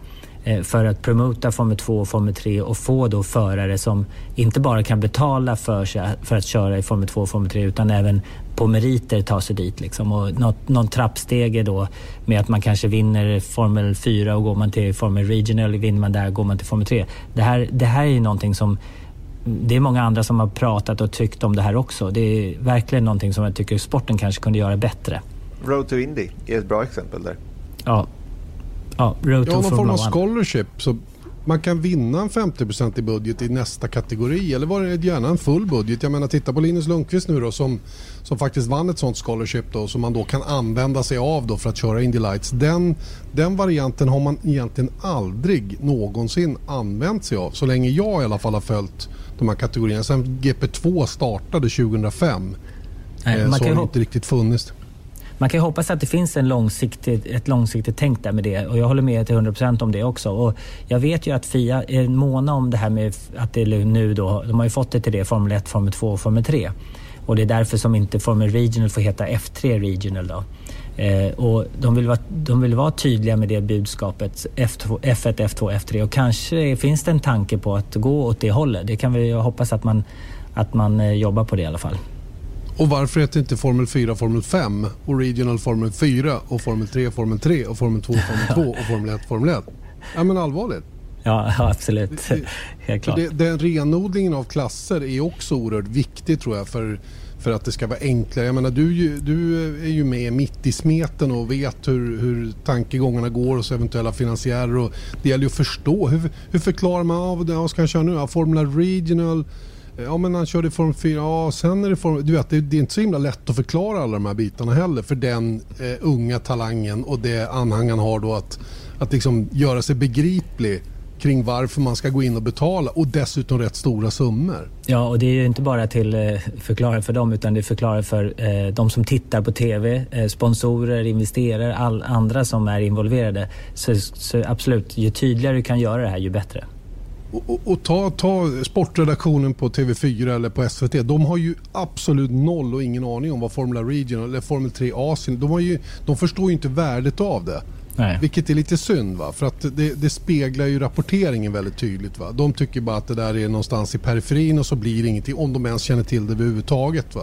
för att promota Formel 2 och Formel 3 och få då förare som inte bara kan betala för, sig, för att köra i Formel 2 och Formel 3 utan även på meriter ta sig dit. Liksom. Och något, någon trappstege då med att man kanske vinner Formel 4 och går man till Formel Regional vinner man där går man till Formel 3. Det här, det här är ju någonting som det är många andra som har pratat och tyckt om det här också. Det är verkligen någonting som jag tycker sporten kanske kunde göra bättre. Road to Indy är ett bra exempel där. Ja, ja Road to ja, någon form av scholarship. Så man kan vinna en 50% i budget i nästa kategori eller var det gärna en full budget. Jag menar titta på Linus Lundqvist nu då som, som faktiskt vann ett sånt scholarship då som man då kan använda sig av då för att köra Indy Lights. Den, den varianten har man egentligen aldrig någonsin använt sig av så länge jag i alla fall har följt de här kategorierna. Sen GP2 startade 2005 Nej, eh, så har det inte riktigt funnits. Man kan ju hoppas att det finns en långsiktig, ett långsiktigt tänk där med det och jag håller med till 100% om det också. Och jag vet ju att Fia är måna om det här med att det är nu då, de har ju fått det till det, Formel 1, Formel 2 och Formel 3. Och det är därför som inte Formel Regional får heta F3 Regional då. Eh, och de vill, vara, de vill vara tydliga med det budskapet, F2, F1, F2, F3 och kanske finns det en tanke på att gå åt det hållet. Det kan vi hoppas att man, att man eh, jobbar på det i alla fall. Och varför heter inte Formel 4 Formel 5 och Regional Formel 4 och Formel 3 Formel 3 och Formel 2 Formel 2 och Formel 1 Formel 1? Ja men allvarligt. Ja, absolut. Helt klart. Det, den renodlingen av klasser är också oerhört viktig tror jag för, för att det ska vara enklare. Jag menar, du, du är ju med mitt i smeten och vet hur, hur tankegångarna går hos eventuella finansiärer. Och det gäller ju att förstå. Hur, hur förklarar man av det? Vad ska han köra nu? Formula Regional? Ja men han körde Form 4, ja sen är det Form... Du vet det, det, är inte så himla lätt att förklara alla de här bitarna heller för den eh, unga talangen och det anhang han har då att, att liksom göra sig begriplig kring varför man ska gå in och betala och dessutom rätt stora summor. Ja, och det är ju inte bara till eh, förklara för dem utan det förklarar för eh, de som tittar på TV, eh, sponsorer, investerare, all andra som är involverade. Så, så absolut, ju tydligare du kan göra det här ju bättre. Och, och, ta, ta sportredaktionen på TV4 eller på SVT. De har ju absolut noll och ingen aning om vad Formula Regional eller Formel 3 Asien... De, har ju, de förstår ju inte värdet av det. Nej. Vilket är lite synd va? för att det, det, speglar ju rapporteringen väldigt tydligt. Va? De tycker bara att det där är någonstans i periferin och så blir det ingenting om de ens känner till det överhuvudtaget. Va?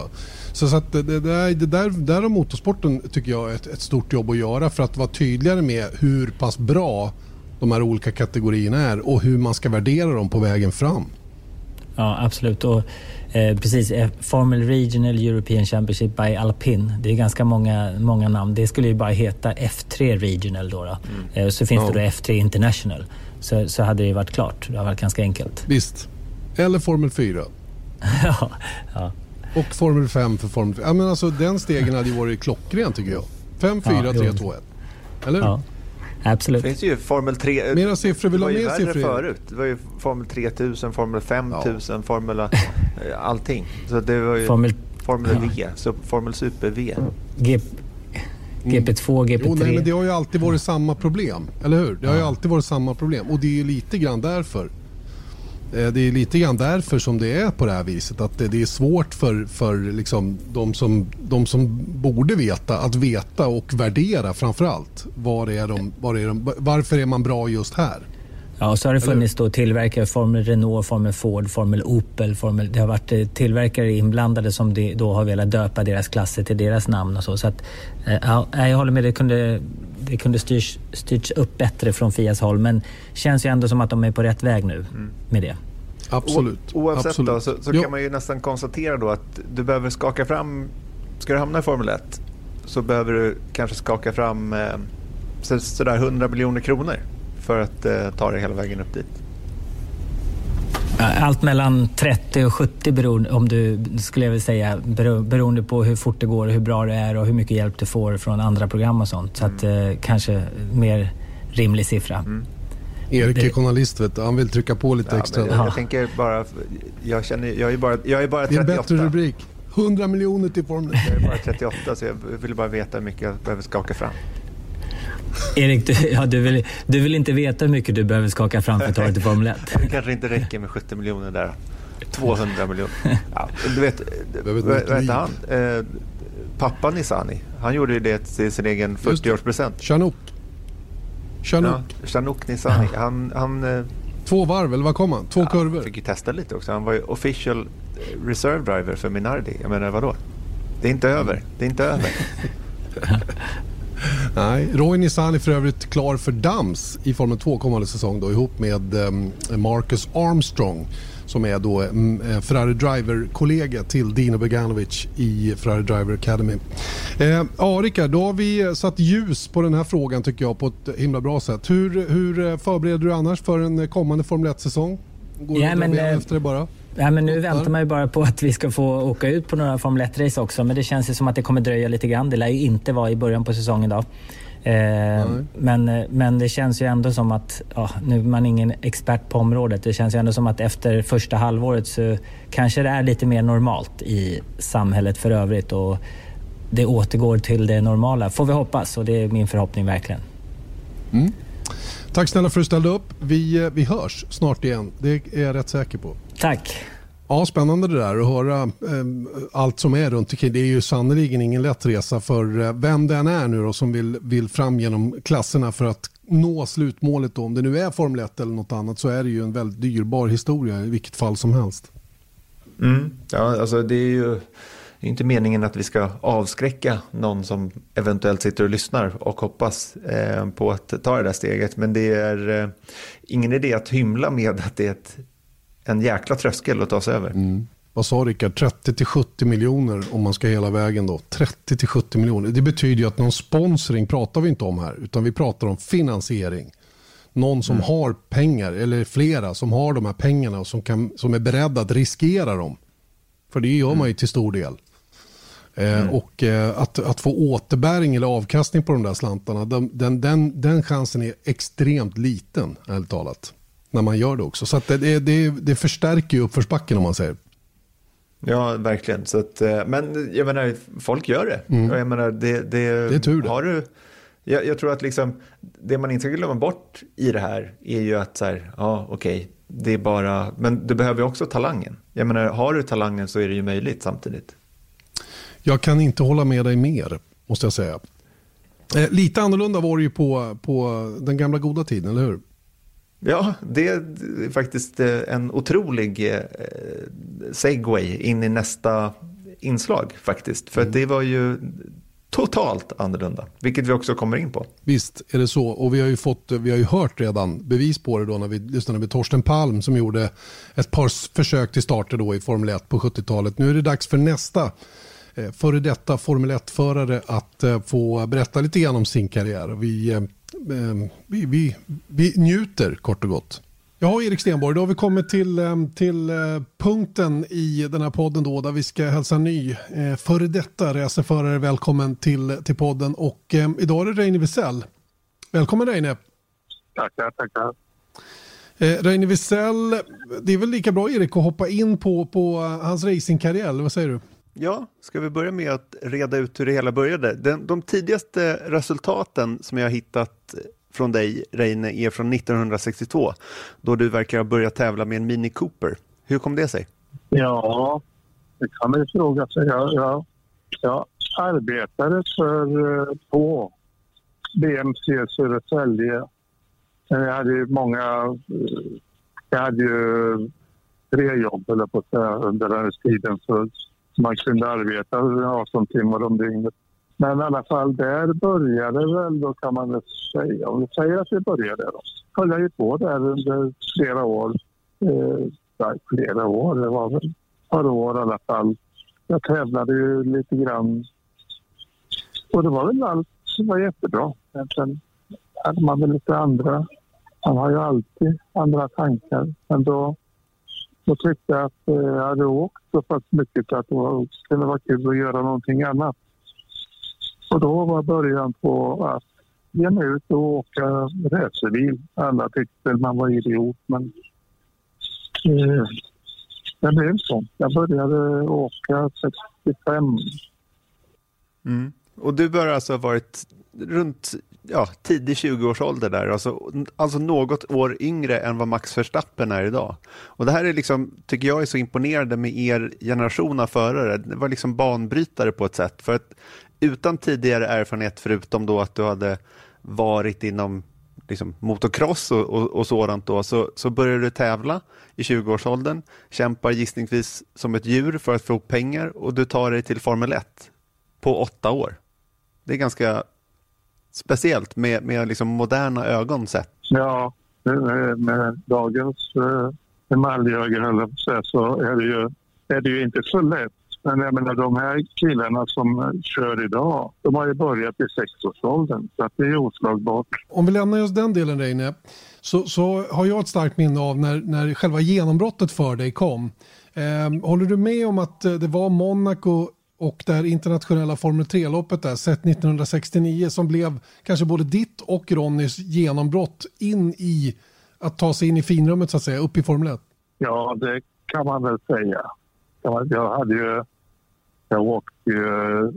Så, så att det, det, där, det där, där har motorsporten tycker jag ett, ett stort jobb att göra för att vara tydligare med hur pass bra de här olika kategorierna är och hur man ska värdera dem på vägen fram. Ja, absolut. Och, eh, precis, eh, Formel Regional European Championship by Alpin. Det är ganska många, många namn. Det skulle ju bara heta F3 Regional då. då. Mm. Eh, så finns ja. det då F3 International. Så, så hade det varit klart. Det hade varit ganska enkelt. Visst. Eller Formel 4. ja, ja. Och Formel 5 för Formel 4. Ja, men alltså, den stegen hade ju varit klockren tycker jag. 5, 4, ja, 3, 2, 1. Eller? Ja. Absolut. Det finns ju Formel 3. Mera siffror, vill du ha mer siffror? förut. Det var ju Formel 3000, Formel 5000, ja. Formel eh, allting. Så det var ju Formel, Formel ja. V, så Formel Super V. G, GP2, GP3. Jo, nej, men det har ju alltid varit samma problem, eller hur? Det har ju alltid varit samma problem och det är ju lite grann därför det är lite grann därför som det är på det här viset. Att det är svårt för, för liksom de, som, de som borde veta att veta och värdera framför allt. Var är de, var är de, varför är man bra just här? Ja, så har det funnits då tillverkare, Formel Renault, Formel Ford, Formel Opel. Formel, det har varit eh, tillverkare inblandade som då har velat döpa deras klasser till deras namn och så. så att, eh, ja, jag håller med, det kunde, det kunde styrs, styrts upp bättre från Fias håll. Men känns ju ändå som att de är på rätt väg nu mm. med det. Absolut. O, oavsett Absolut. Då, så, så kan man ju nästan konstatera då att du behöver skaka fram, ska du hamna i Formel 1 så behöver du kanske skaka fram eh, så, sådär 100 miljoner kronor för att eh, ta dig hela vägen upp dit. Allt mellan 30 och 70 beroende, om du, skulle jag vilja säga, beroende på hur fort det går, hur bra det är och hur mycket hjälp du får från andra program och sånt. Så att, mm. eh, kanske mer rimlig siffra. Mm. Erik är journalist, vet du. han vill trycka på lite ja, extra. Jag, jag tänker bara, jag, känner, jag, är bara, jag är bara 38. Det är en bättre rubrik. 100 miljoner till Formel Jag är bara 38 så jag vill bara veta hur mycket jag behöver skaka fram. Erik, du, ja, du, vill, du vill inte veta hur mycket du behöver skaka fram för att ta dig till Formel 1? Det kanske inte räcker med 70 miljoner där. 200 miljoner. Ja, du vet, vad hette han? Eh, pappa Nisani. Han gjorde ju det till sin egen 40-årspresent. Chanouk. Chanouk. Ja, Chanouk Nisani. Han, han, eh, Två varv, eller vad kom han? Två ja, kurvor? Han fick ju testa lite också. Han var ju official reserve driver för Minardi. Jag menar, vadå? Det är inte över. Det är inte över. Nej, Roy Nissani för övrigt klar för Dams i Formel 2 kommande säsong då, ihop med um, Marcus Armstrong som är då um, Ferrari Driver-kollega till Dino Beganovic i Ferrari Driver Academy. Eh, ja, Rickard, då har vi satt ljus på den här frågan tycker jag på ett himla bra sätt. Hur, hur eh, förbereder du annars för en kommande Formel 1-säsong? Går ja, du eh, efter det bara? Ja, men nu väntar man ju bara på att vi ska få åka ut på några Formel 1-race också. Men det känns ju som att det kommer dröja lite grann. Det lär ju inte vara i början på säsongen då. Eh, men, eh, men det känns ju ändå som att, ja, nu är man ingen expert på området, det känns ju ändå som att efter första halvåret så kanske det är lite mer normalt i samhället för övrigt och det återgår till det normala, får vi hoppas och det är min förhoppning verkligen. Mm. Tack snälla för att du ställde upp. Vi, eh, vi hörs snart igen, det är jag rätt säker på. Tack. Ja, spännande det där att höra eh, allt som är runt omkring. Det är ju sannerligen ingen lätt resa för eh, vem den är nu då som vill, vill fram genom klasserna för att nå slutmålet. Då. Om det nu är Formel 1 eller något annat så är det ju en väldigt dyrbar historia i vilket fall som helst. Mm. Ja, alltså det är ju inte meningen att vi ska avskräcka någon som eventuellt sitter och lyssnar och hoppas eh, på att ta det där steget. Men det är eh, ingen idé att hymla med att det är ett en jäkla tröskel att ta sig över. Mm. Vad sa Rickard? 30-70 miljoner om man ska hela vägen då. 30-70 miljoner. Det betyder ju att någon sponsring pratar vi inte om här. Utan vi pratar om finansiering. Någon som mm. har pengar, eller flera som har de här pengarna och som, kan, som är beredda att riskera dem. För det gör mm. man ju till stor del. Eh, mm. och eh, att, att få återbäring eller avkastning på de där slantarna, den, den, den, den chansen är extremt liten, ärligt talat när man gör det också. Så det, det, det förstärker ju uppförsbacken om man säger. Ja, verkligen. Så att, eh, men jag menar, folk gör det. Mm. Jag menar, det, det, det är tur det. Har du, jag, jag, tror att liksom, det man inte ska glömma bort i det här är ju att så här, ja okej, okay, det är bara, men du behöver också talangen. Jag menar, har du talangen så är det ju möjligt samtidigt. Jag kan inte hålla med dig mer, måste jag säga. Eh, lite annorlunda var det ju på, på den gamla goda tiden, eller hur? Ja, det är faktiskt eh, en otrolig eh, segway in i nästa inslag faktiskt. För mm. det var ju totalt annorlunda, vilket vi också kommer in på. Visst är det så, och vi har ju, fått, vi har ju hört redan bevis på det då när vi lyssnade med Torsten Palm som gjorde ett par försök till starter då i Formel 1 på 70-talet. Nu är det dags för nästa eh, före detta Formel 1-förare att få berätta lite grann om sin karriär. Vi vi, vi, vi njuter kort och gott. Ja, Erik Stenborg, då har vi kommit till, ehm, till eh, punkten i den här podden då, där vi ska hälsa ny eh, före detta racerförare välkommen till, till podden. Och eh, idag är det Reine Wisell. Välkommen Reine. Tackar, tackar. Eh, Reine Wisell, det är väl lika bra Erik att hoppa in på, på hans racingkarriär, vad säger du? Ja, ska vi börja med att reda ut hur det hela började? Den, de tidigaste resultaten som jag har hittat från dig, Reine, är från 1962, då du verkar ha börjat tävla med en Mini Cooper. Hur kom det sig? Ja, det kan man ju fråga sig. Jag, jag, jag arbetade för eh, på BMC Södertälje. Jag hade ju många... Eh, jag hade ju tre jobb, eller på att säga, under den här tiden. Så man kunde arbeta 18 timmar om dygnet. Men i alla fall, där började väl, då kan man väl säga, om vi säger att det började då, höll jag ju på där under flera år. Eh, flera år, det var väl ett par år i alla fall. Jag tävlade ju lite grann och det var väl allt som var jättebra. Sen hade man väl lite andra, man har ju alltid andra tankar. Men då då tyckte jag att eh, jag hade åkt så pass mycket att det skulle vara kul att göra någonting annat. Och då var början på att ge mig ut och åka racerbil. Alla tyckte man var idiot, men eh, det blev så. Jag började åka 65. Mm. Och du har alltså varit runt ja, tidig 20-årsålder där, alltså, alltså något år yngre än vad Max Verstappen är idag. Och det här är liksom, tycker jag är så imponerande med er generation av förare. Det var liksom banbrytare på ett sätt. För att utan tidigare erfarenhet, förutom då att du hade varit inom liksom, motocross och, och, och sådant då, så, så började du tävla i 20-årsåldern, kämpar gissningsvis som ett djur för att få ihop pengar och du tar dig till Formel 1 på åtta år. Det är ganska speciellt med, med liksom moderna ögon sett. Ja, med, dagens eh, emaljögon så är det, ju, är det ju inte så lätt. Men jag menar de här killarna som kör idag, de har ju börjat i sexårsåldern. Så att det är oslagbart. Om vi lämnar just den delen Reine, så, så har jag ett starkt minne av när, när själva genombrottet för dig kom. Eh, håller du med om att det var Monaco och det här internationella Formel 3-loppet där, sett 1969, som blev kanske både ditt och Ronnys genombrott in i att ta sig in i finrummet så att säga, upp i Formel 1? Ja, det kan man väl säga. Jag hade ju, jag åkte ju eh,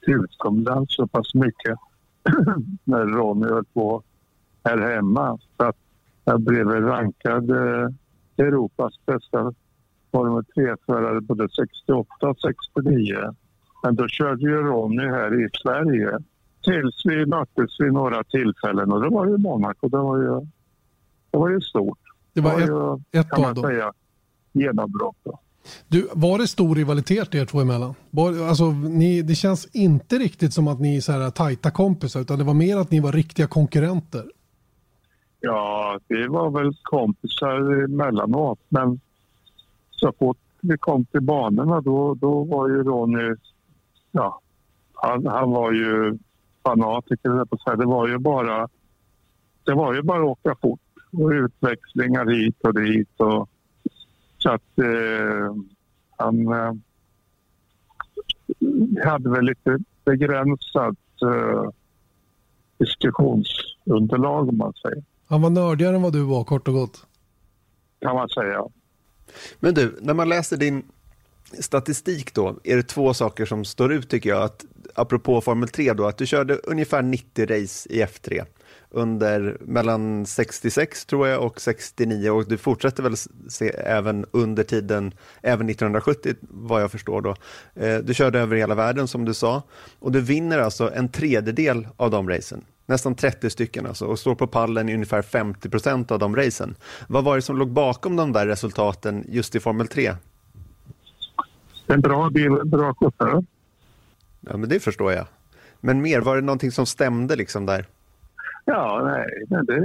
utomlands så pass mycket när Ronny höll på här hemma. Så att jag blev rankad eh, Europas bästa Formel 3-förare både 68 och 69. Men då körde ju Ronny här i Sverige. Tills vi möttes vid några tillfällen och det var ju Monaco. Det var ju, det var ju stort. Det var, det var ett, ju, ett kan man då. säga, genombrott. Då. Du, var det stor rivalitet er två emellan? Var, alltså, ni, det känns inte riktigt som att ni är så här tajta kompisar utan det var mer att ni var riktiga konkurrenter. Ja, det var väl kompisar emellanåt men så fort vi kom till banorna då, då var ju Ronny, ja, han, han var ju fanatiker, på sig. Det var ju bara det var ju bara att åka fort och utväxlingar hit och dit. Och, så att eh, han eh, hade väl lite begränsat eh, diskussionsunderlag om man säger. Han var nördigare än vad du var kort och gott? Kan man säga. Men du, när man läser din statistik då, är det två saker som står ut tycker jag. Att, apropå Formel 3 då, att du körde ungefär 90 race i F3 under mellan 66 tror jag och 69 och du fortsätter väl se även under tiden, även 1970 vad jag förstår då. Eh, du körde över hela världen som du sa och du vinner alltså en tredjedel av de racen. Nästan 30 stycken alltså och står på pallen i ungefär 50 procent av de racen. Vad var det som låg bakom de där resultaten just i Formel 3? En bra bil, bra chaufför. Ja, men det förstår jag. Men mer, var det någonting som stämde liksom där? Ja, nej, men det...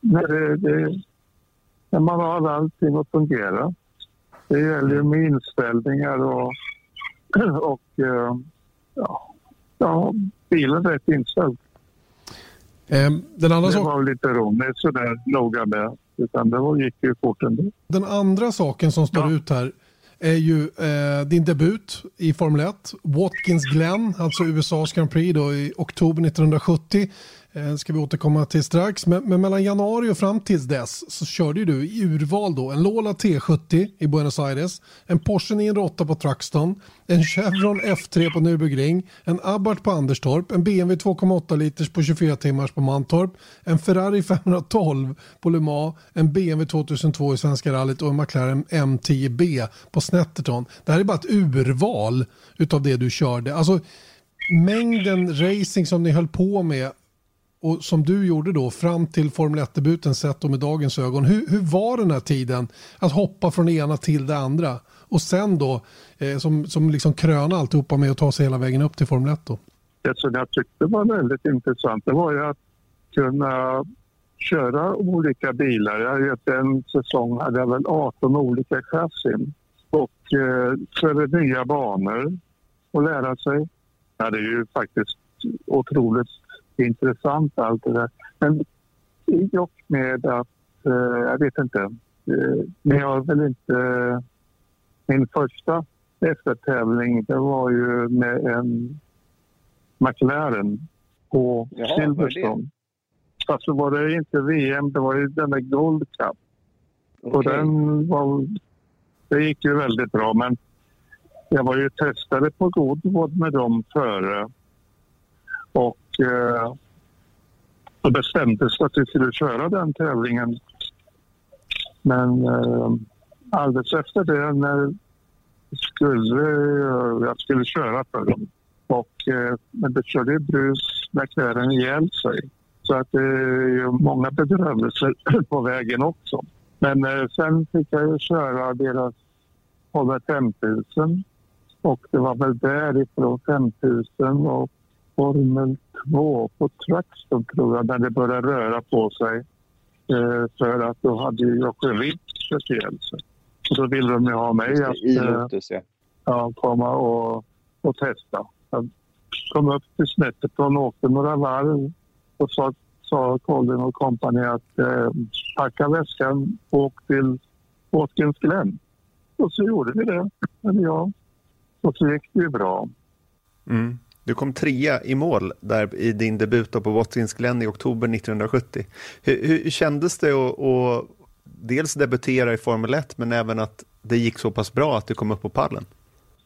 När, det, det, när man har allting att fungera. Det gäller ju med inställningar och, och eh, ja, ja, bilen rätt inställd. Um, den andra det var lite roligt sådär noga med. Utan det var, gick ju fort ändå. Den andra saken som står ja. ut här är ju eh, din debut i Formel 1. Watkins Glen, alltså USAs Grand Prix då, i oktober 1970. Eh, ska vi återkomma till strax. Men, men, mellan januari och fram tills dess så körde du i urval då en Lola T70 i Buenos Aires, en Porsche 908 på Truxton, en Chevron F3 på Nürburgring, en Abarth på Anderstorp, en BMW 2,8 liters på 24 timmars på Mantorp, en Ferrari 512 på Le Mans, en BMW 2002 i Svenska rallyt och en McLaren M10B på Snetterton. Det här är bara ett urval utav det du körde. Alltså mängden racing som ni höll på med och som du gjorde då fram till Formel 1-debuten sett med dagens ögon. Hur, hur var den här tiden att hoppa från det ena till det andra och sen då eh, som, som liksom kröna alltihopa med att ta sig hela vägen upp till Formel 1 då? Det som jag tyckte var väldigt intressant det var ju att kunna köra olika bilar. Jag vet en säsong hade jag väl 18 olika chassin och eh, köra nya banor och lära sig. Ja, det är ju faktiskt otroligt intressant allt det där. Men i och med att, eh, jag vet inte, eh, ni har väl inte... Min första eftertävling det var ju med en McLaren på Jaha, Silverstone. Fast så var det inte VM, det var ju den där Gold Cup. Okay. Och den var, det gick ju väldigt bra men jag var ju testare på god vård med dem före. Och eh, då bestämdes att vi skulle köra den tävlingen. Men eh, alldeles efter det när skulle, eh, jag skulle köra för dem. Och, eh, men det körde brus McLaren ihjäl sig. Så att det är många bedrövelser på vägen också. Men eh, sen fick jag ju köra deras Volvo 5000 och det var väl därifrån 5000 och Formel 2 på Truckstop tror jag, där det började röra på sig. Eh, för att då hade jag Ritt speciellt. Så då ville de ju ha mig att I Lotus, ja. ja, komma och, och testa. Jag kom upp till snettet och åkte några varv och så sa Colin och kompani att eh, packa väskan och åk till Watkins Glen. Och så gjorde vi det, eller ja. Och så gick det ju bra. Mm. Du kom trea i mål där i din debut på Watkins Glen i oktober 1970. Hur, hur kändes det att, att dels debutera i Formel 1 men även att det gick så pass bra att du kom upp på pallen?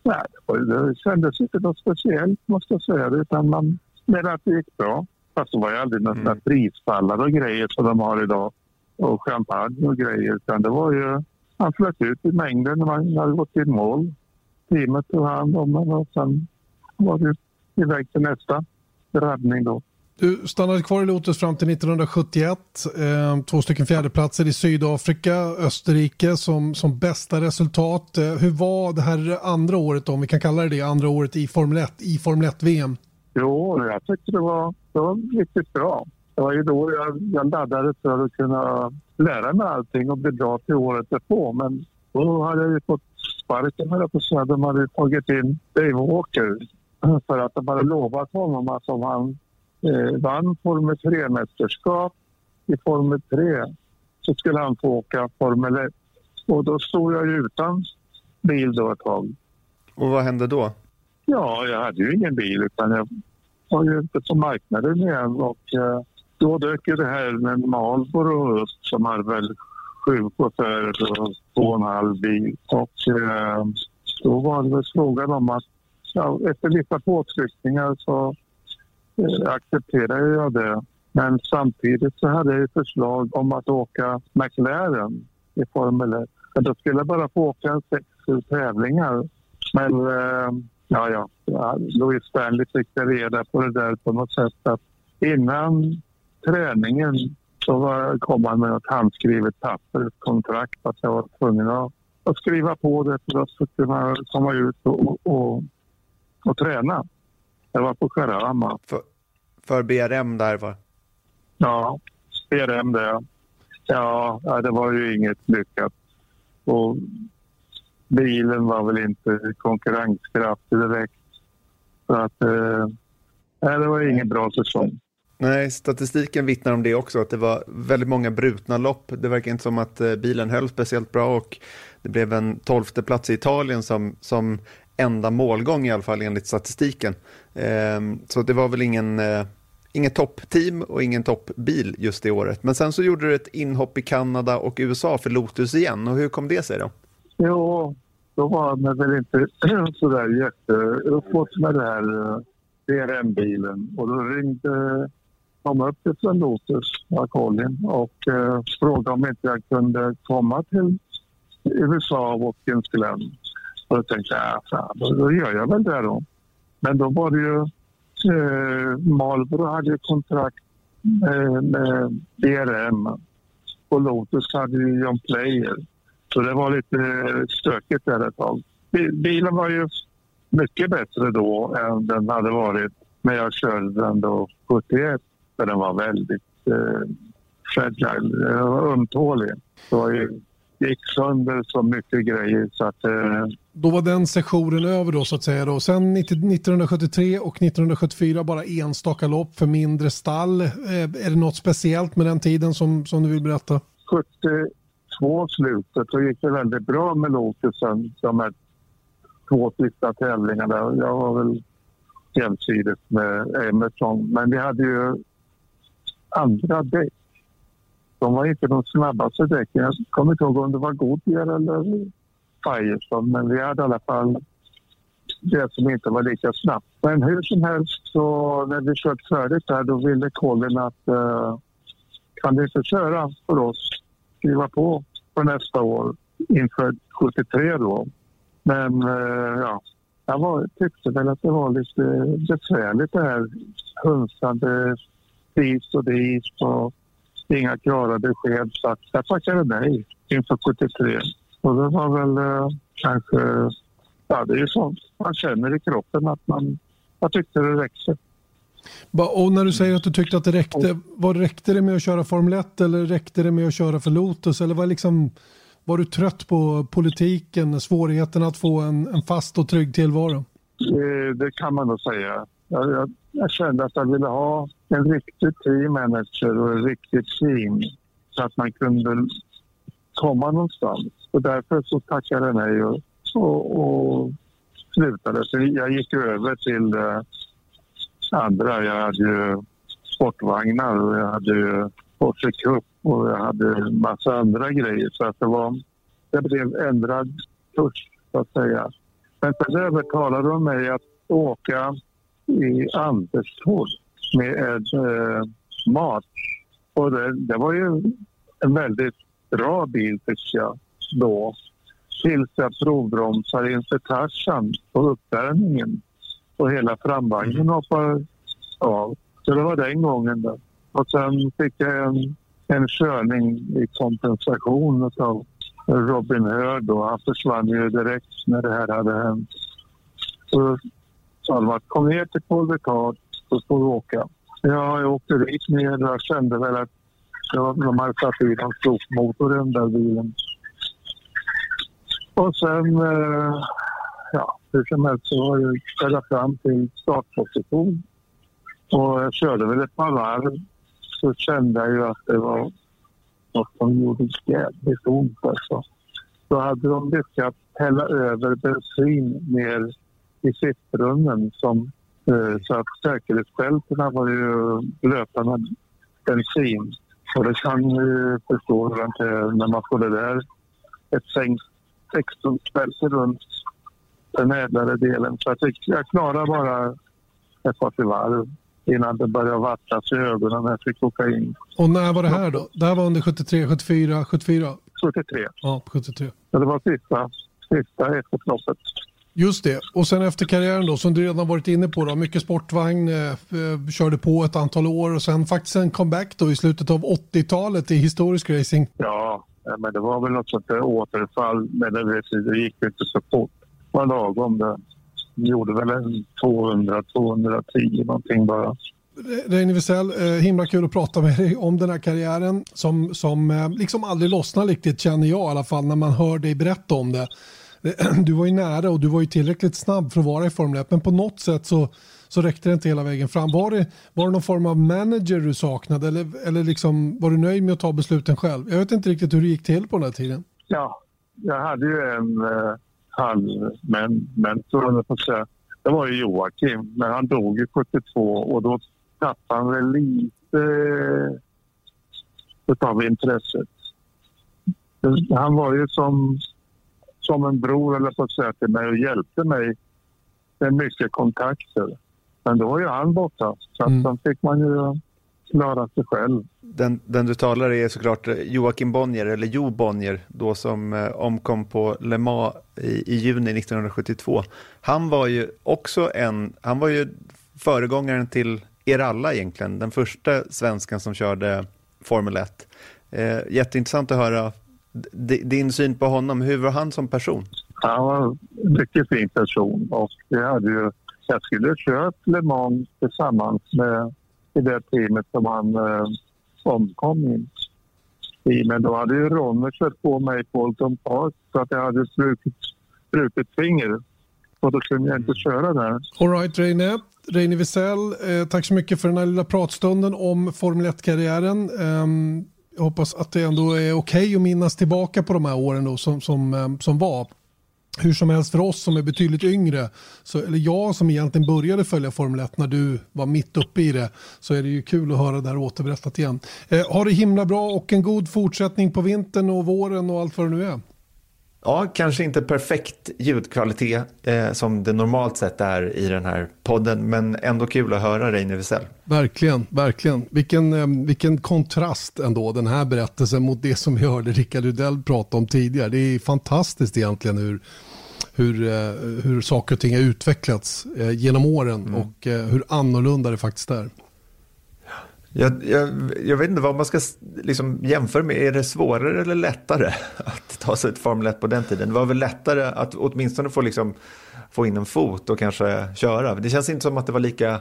Nej, det kändes inte något speciellt måste jag säga. Utan man, men att det gick bra. Fast det var ju aldrig några mm. prispallar och grejer som de har idag. Och champagne och grejer. Utan det var ju, man flöt ut i mängden när man hade gått till mål. Teamet tog hand om en och sen var det iväg till nästa drabbning då. Du stannade kvar i Lotus fram till 1971. Eh, två stycken fjärdeplatser i Sydafrika, Österrike som, som bästa resultat. Eh, hur var det här andra året, om vi kan kalla det det, andra året i Formel 1, i Formel 1-VM? Jo, jag tyckte det var, det var riktigt bra. Det var ju då jag, jag laddade för att kunna lära mig allting och bli bra till året därpå. Men då hade jag ju fått sparken, höll jag på att säga. De hade tagit in Dave Walker för att de hade lovat honom att om han eh, vann Formel 3-mästerskap i Formel 3 så skulle han få åka Formel 1. Och då stod jag ju utan bil då ett tag. Och vad hände då? Ja, jag hade ju ingen bil utan jag var ju inte på marknaden igen och eh, då dök ju det här med Marlboro upp som hade väl sju chaufförer och två och en halv bil. Och eh, då var det väl frågan om att ja, efter vissa påtryckningar så eh, accepterade jag det. Men samtidigt så hade jag förslag om att åka McLaren i Formel 1. Men då skulle jag bara få åka sex tävlingar. Men eh, ja, ja, Louis Stanley fick reda på det där på något sätt att innan träningen så var, kom han med ett handskrivet papper, ett kontrakt att jag var tvungen att, att skriva på det för att kunna komma ut och, och och träna. Jag var på Jarama. För, för BRM där va? Ja, BRM det. Ja, det var ju inget lyckat. Och bilen var väl inte konkurrenskraftig direkt. Så att, eh, det var ingen bra säsong. Nej, statistiken vittnar om det också, att det var väldigt många brutna lopp. Det verkar inte som att eh, bilen höll speciellt bra och det blev en tolfte plats i Italien som, som enda målgång i alla fall enligt statistiken. Ehm, så det var väl ingen, eh, ingen inget toppteam och ingen toppbil just det året. Men sen så gjorde du ett inhopp i Kanada och USA för Lotus igen. Och hur kom det sig då? Jo, då var man väl inte sådär jätteuppåt med det här eh, DRM-bilen. Och då ringde de upp från Lotus, Colin, och eh, frågade om inte jag kunde komma till USA och Watkins Glen och då tänkte jag, fan, då, då gör jag väl det då. Men då var det ju, eh, Marlboro hade ju kontrakt eh, med, med DRM och Lotus hade ju John Player. Så det var lite eh, stökigt där ett tag. Bilen var ju mycket bättre då än den hade varit när jag körde den då 71. För den var väldigt eh, fragile, eh, ömtålig. Det var ju gick sönder så mycket grejer så att... Eh... Då var den sessionen över då så att säga då. Sen 1973 och 1974 bara enstaka lopp för mindre stall. Eh, är det något speciellt med den tiden som, som du vill berätta? 72 slutet så gick det väldigt bra med Lotusen de här två sista tävlingarna. Jag var väl jämsides med Emerson men vi hade ju andra däck de var inte de snabbaste däcken. Jag kommer inte ihåg om det var Goodyear eller Firestone, men vi hade i alla fall det som inte var lika snabbt. Men hur som helst så när vi kört färdigt där då ville Colin att eh, kan du inte köra för oss, skriva på för nästa år inför 73 då. Men eh, ja, jag var, tyckte väl att det var lite besvärligt det här hunsande dit och dit och inga klara besked. Så jag tackade nej inför 73. Och det var väl uh, kanske, ja det är ju sånt man känner i kroppen att man, jag tyckte det räckte. Och när du säger att du tyckte att det räckte, vad räckte det med att köra Formel 1 eller räckte det med att köra för Lotus? Eller var, liksom, var du trött på politiken, svårigheten att få en, en fast och trygg tillvaro? Det, det kan man nog säga. Jag, jag, jag, kände att jag ville ha en riktig team manager och ett riktigt team så att man kunde komma någonstans. Och därför så tackade jag nej och, och, och slutade. Så jag gick över till eh, andra. Jag hade ju sportvagnar och jag hade ju Porsche Cup och jag hade massa andra grejer. Så att det, var, det blev ändrad kurs, så att säga. Men sen övertalade de mig att åka i Anderstorp med en eh, mat. Och det, det, var ju en väldigt bra bil, tycker jag, då. Tills jag provbromsade inför Tarzan på uppvärmningen och hela framvagnen hoppade av. Så det var den gången. Då. Och sen fick jag en, en körning i kompensation av Robin Hood och han försvann ju direkt när det här hade hänt. Så sa de att kom ner till Ricard så får åka. Ja, jag åkte dit ner och jag kände väl att de hade satt i någon sopmotor i den där bilen. Och sen, eh, ja, hur som helst så var jag fram till startposition. Och jag körde väl ett par varv så kände jag ju att det var något som gjorde jävligt ont alltså. Då hade de lyckats hälla över bensin ner i sittbrunnen som eh, så att säkerhetsbältena var ju blöta med bensin. Och det kan ju förstå när man får det där ett sänkt 16 bälte runt den ädlare delen. Så jag, jag klarade bara ett par varv innan det började vattnas i ögonen när jag fick åka in. Och när var det här då? Det här var under 73, 74, 74? 73. Ja, 73. Så det var sista, sista efterloppet. Just det. Och sen efter karriären då, som du redan varit inne på, då, mycket sportvagn, eh, eh körde på ett antal år och sen faktiskt en comeback då i slutet av 80-talet i historisk racing. Ja, Eh, men det var väl något sånt där återfall, men det, det gick inte så fort. Det var lagom det gjorde väl en 200-210 någonting bara. Reine Wiesel, eh, himla kul att prata med dig om den här karriären som, som eh, liksom aldrig lossnar riktigt känner jag i alla fall när man hör dig berätta om det. Du var ju nära och du var ju tillräckligt snabb för att vara i Formel 1 men på något sätt så, så räckte det inte hela vägen fram. Var det, var det någon form av manager du saknade eller, eller liksom, var du nöjd med att ta besluten själv? Jag vet inte riktigt hur det gick till på den här tiden. Ja, jag hade ju en eh, halvmentor, på säga. Det var ju Joakim, men han dog ju 72 och då tappade han väl lite eh, av intresset. Han var ju som, som en bror, eller på att säga, till mig och hjälpte mig med mycket kontakter. Men då var ju han borta, så mm. sen fick man ju klara sig själv. Den, den du talar är såklart Joakim Bonnier, eller Jo Bonnier, då som eh, omkom på Le Mans i, i, juni 1972. Han var ju också en, han var ju föregångaren till er alla egentligen, den första svensken som körde Formel 1. Eh, jätteintressant att höra din syn på honom. Hur var han som person? Han var en mycket fin person och jag, hade ju, jag skulle kört Le Mans tillsammans med det teamet som han eh, omkom i. Men då hade ju Ronny kört på mig på Alton Park så att jag hade brutit, brutit finger. Och då kunde jag inte köra där. Alright Reine. Reine Wiesel, eh, tack så mycket för den här lilla pratstunden om Formel 1-karriären. Um, ehm, jag hoppas att det ändå är okej okay att minnas tillbaka på de här åren då, som, som, eh, som var hur som helst för oss som är betydligt yngre, så, eller jag som egentligen började följa Formel 1 när du var mitt uppe i det, så är det ju kul att höra det här återberättat igen. Eh, ha det himla bra och en god fortsättning på vintern och våren och allt vad det nu är. Ja, kanske inte perfekt ljudkvalitet eh, som det normalt sett är i den här podden, men ändå kul att höra Reine Wisell. Verkligen, verkligen. Vilken, eh, vilken kontrast ändå den här berättelsen mot det som vi hörde Rickard Rydell prata om tidigare. Det är fantastiskt egentligen hur, hur, eh, hur saker och ting har utvecklats eh, genom åren mm. och eh, hur annorlunda det faktiskt är. Jag, jag, jag, vet inte vad man ska liksom jämföra med. Är det svårare eller lättare att ta sig ett Formel 1 på den tiden? Det var väl lättare att åtminstone få, liksom, få in en fot och kanske köra. Det känns inte som att det var lika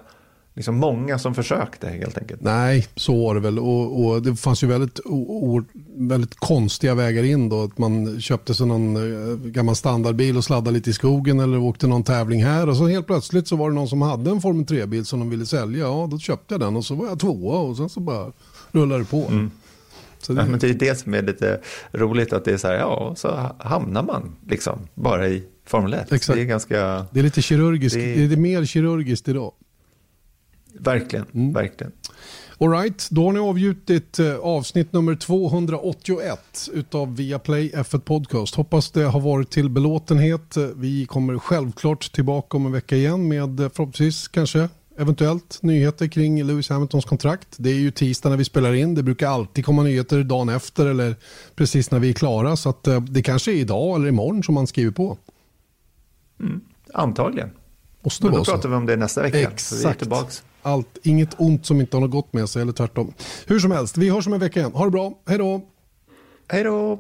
liksom många som försökte helt enkelt. Nej, så var det väl. Och, och det fanns ju väldigt, o, väldigt konstiga vägar in då. Att man köpte sig någon eh, gammal standardbil och sladdade lite i skogen eller åkte någon tävling här. Och så helt plötsligt så var det någon som hade en Formel 3-bil som de ville sälja. Ja, då köpte jag den och så var jag tvåa och sen så bara rullade det på. Mm. Så det... Ja, men det är det som är lite roligt att det är så här, ja, så hamnar man liksom bara i Formel 1. Exakt. Det är ganska... Det är lite kirurgiskt, det är, det är mer kirurgiskt idag. Verkligen, mm. verkligen. Alright, då har ni avgjutit eh, avsnitt nummer 281 utav Viaplay F1 Podcast. Hoppas det har varit till belåtenhet. Vi kommer självklart tillbaka om en vecka igen med eh, förhoppningsvis kanske eventuellt nyheter kring Lewis Hamiltons kontrakt. Det är ju tisdag när vi spelar in. Det brukar alltid komma nyheter dagen efter eller precis när vi är klara. Så att eh, det kanske är idag eller imorgon som man skriver på. Mm, antagligen. Måste Men då pratar vi om det nästa vecka. Exakt. Så vi är tillbaks allt, inget ont som inte har något gott med sig eller tvärtom. Hur som helst, vi hörs om en vecka igen. Ha det bra, hej då! Hej då!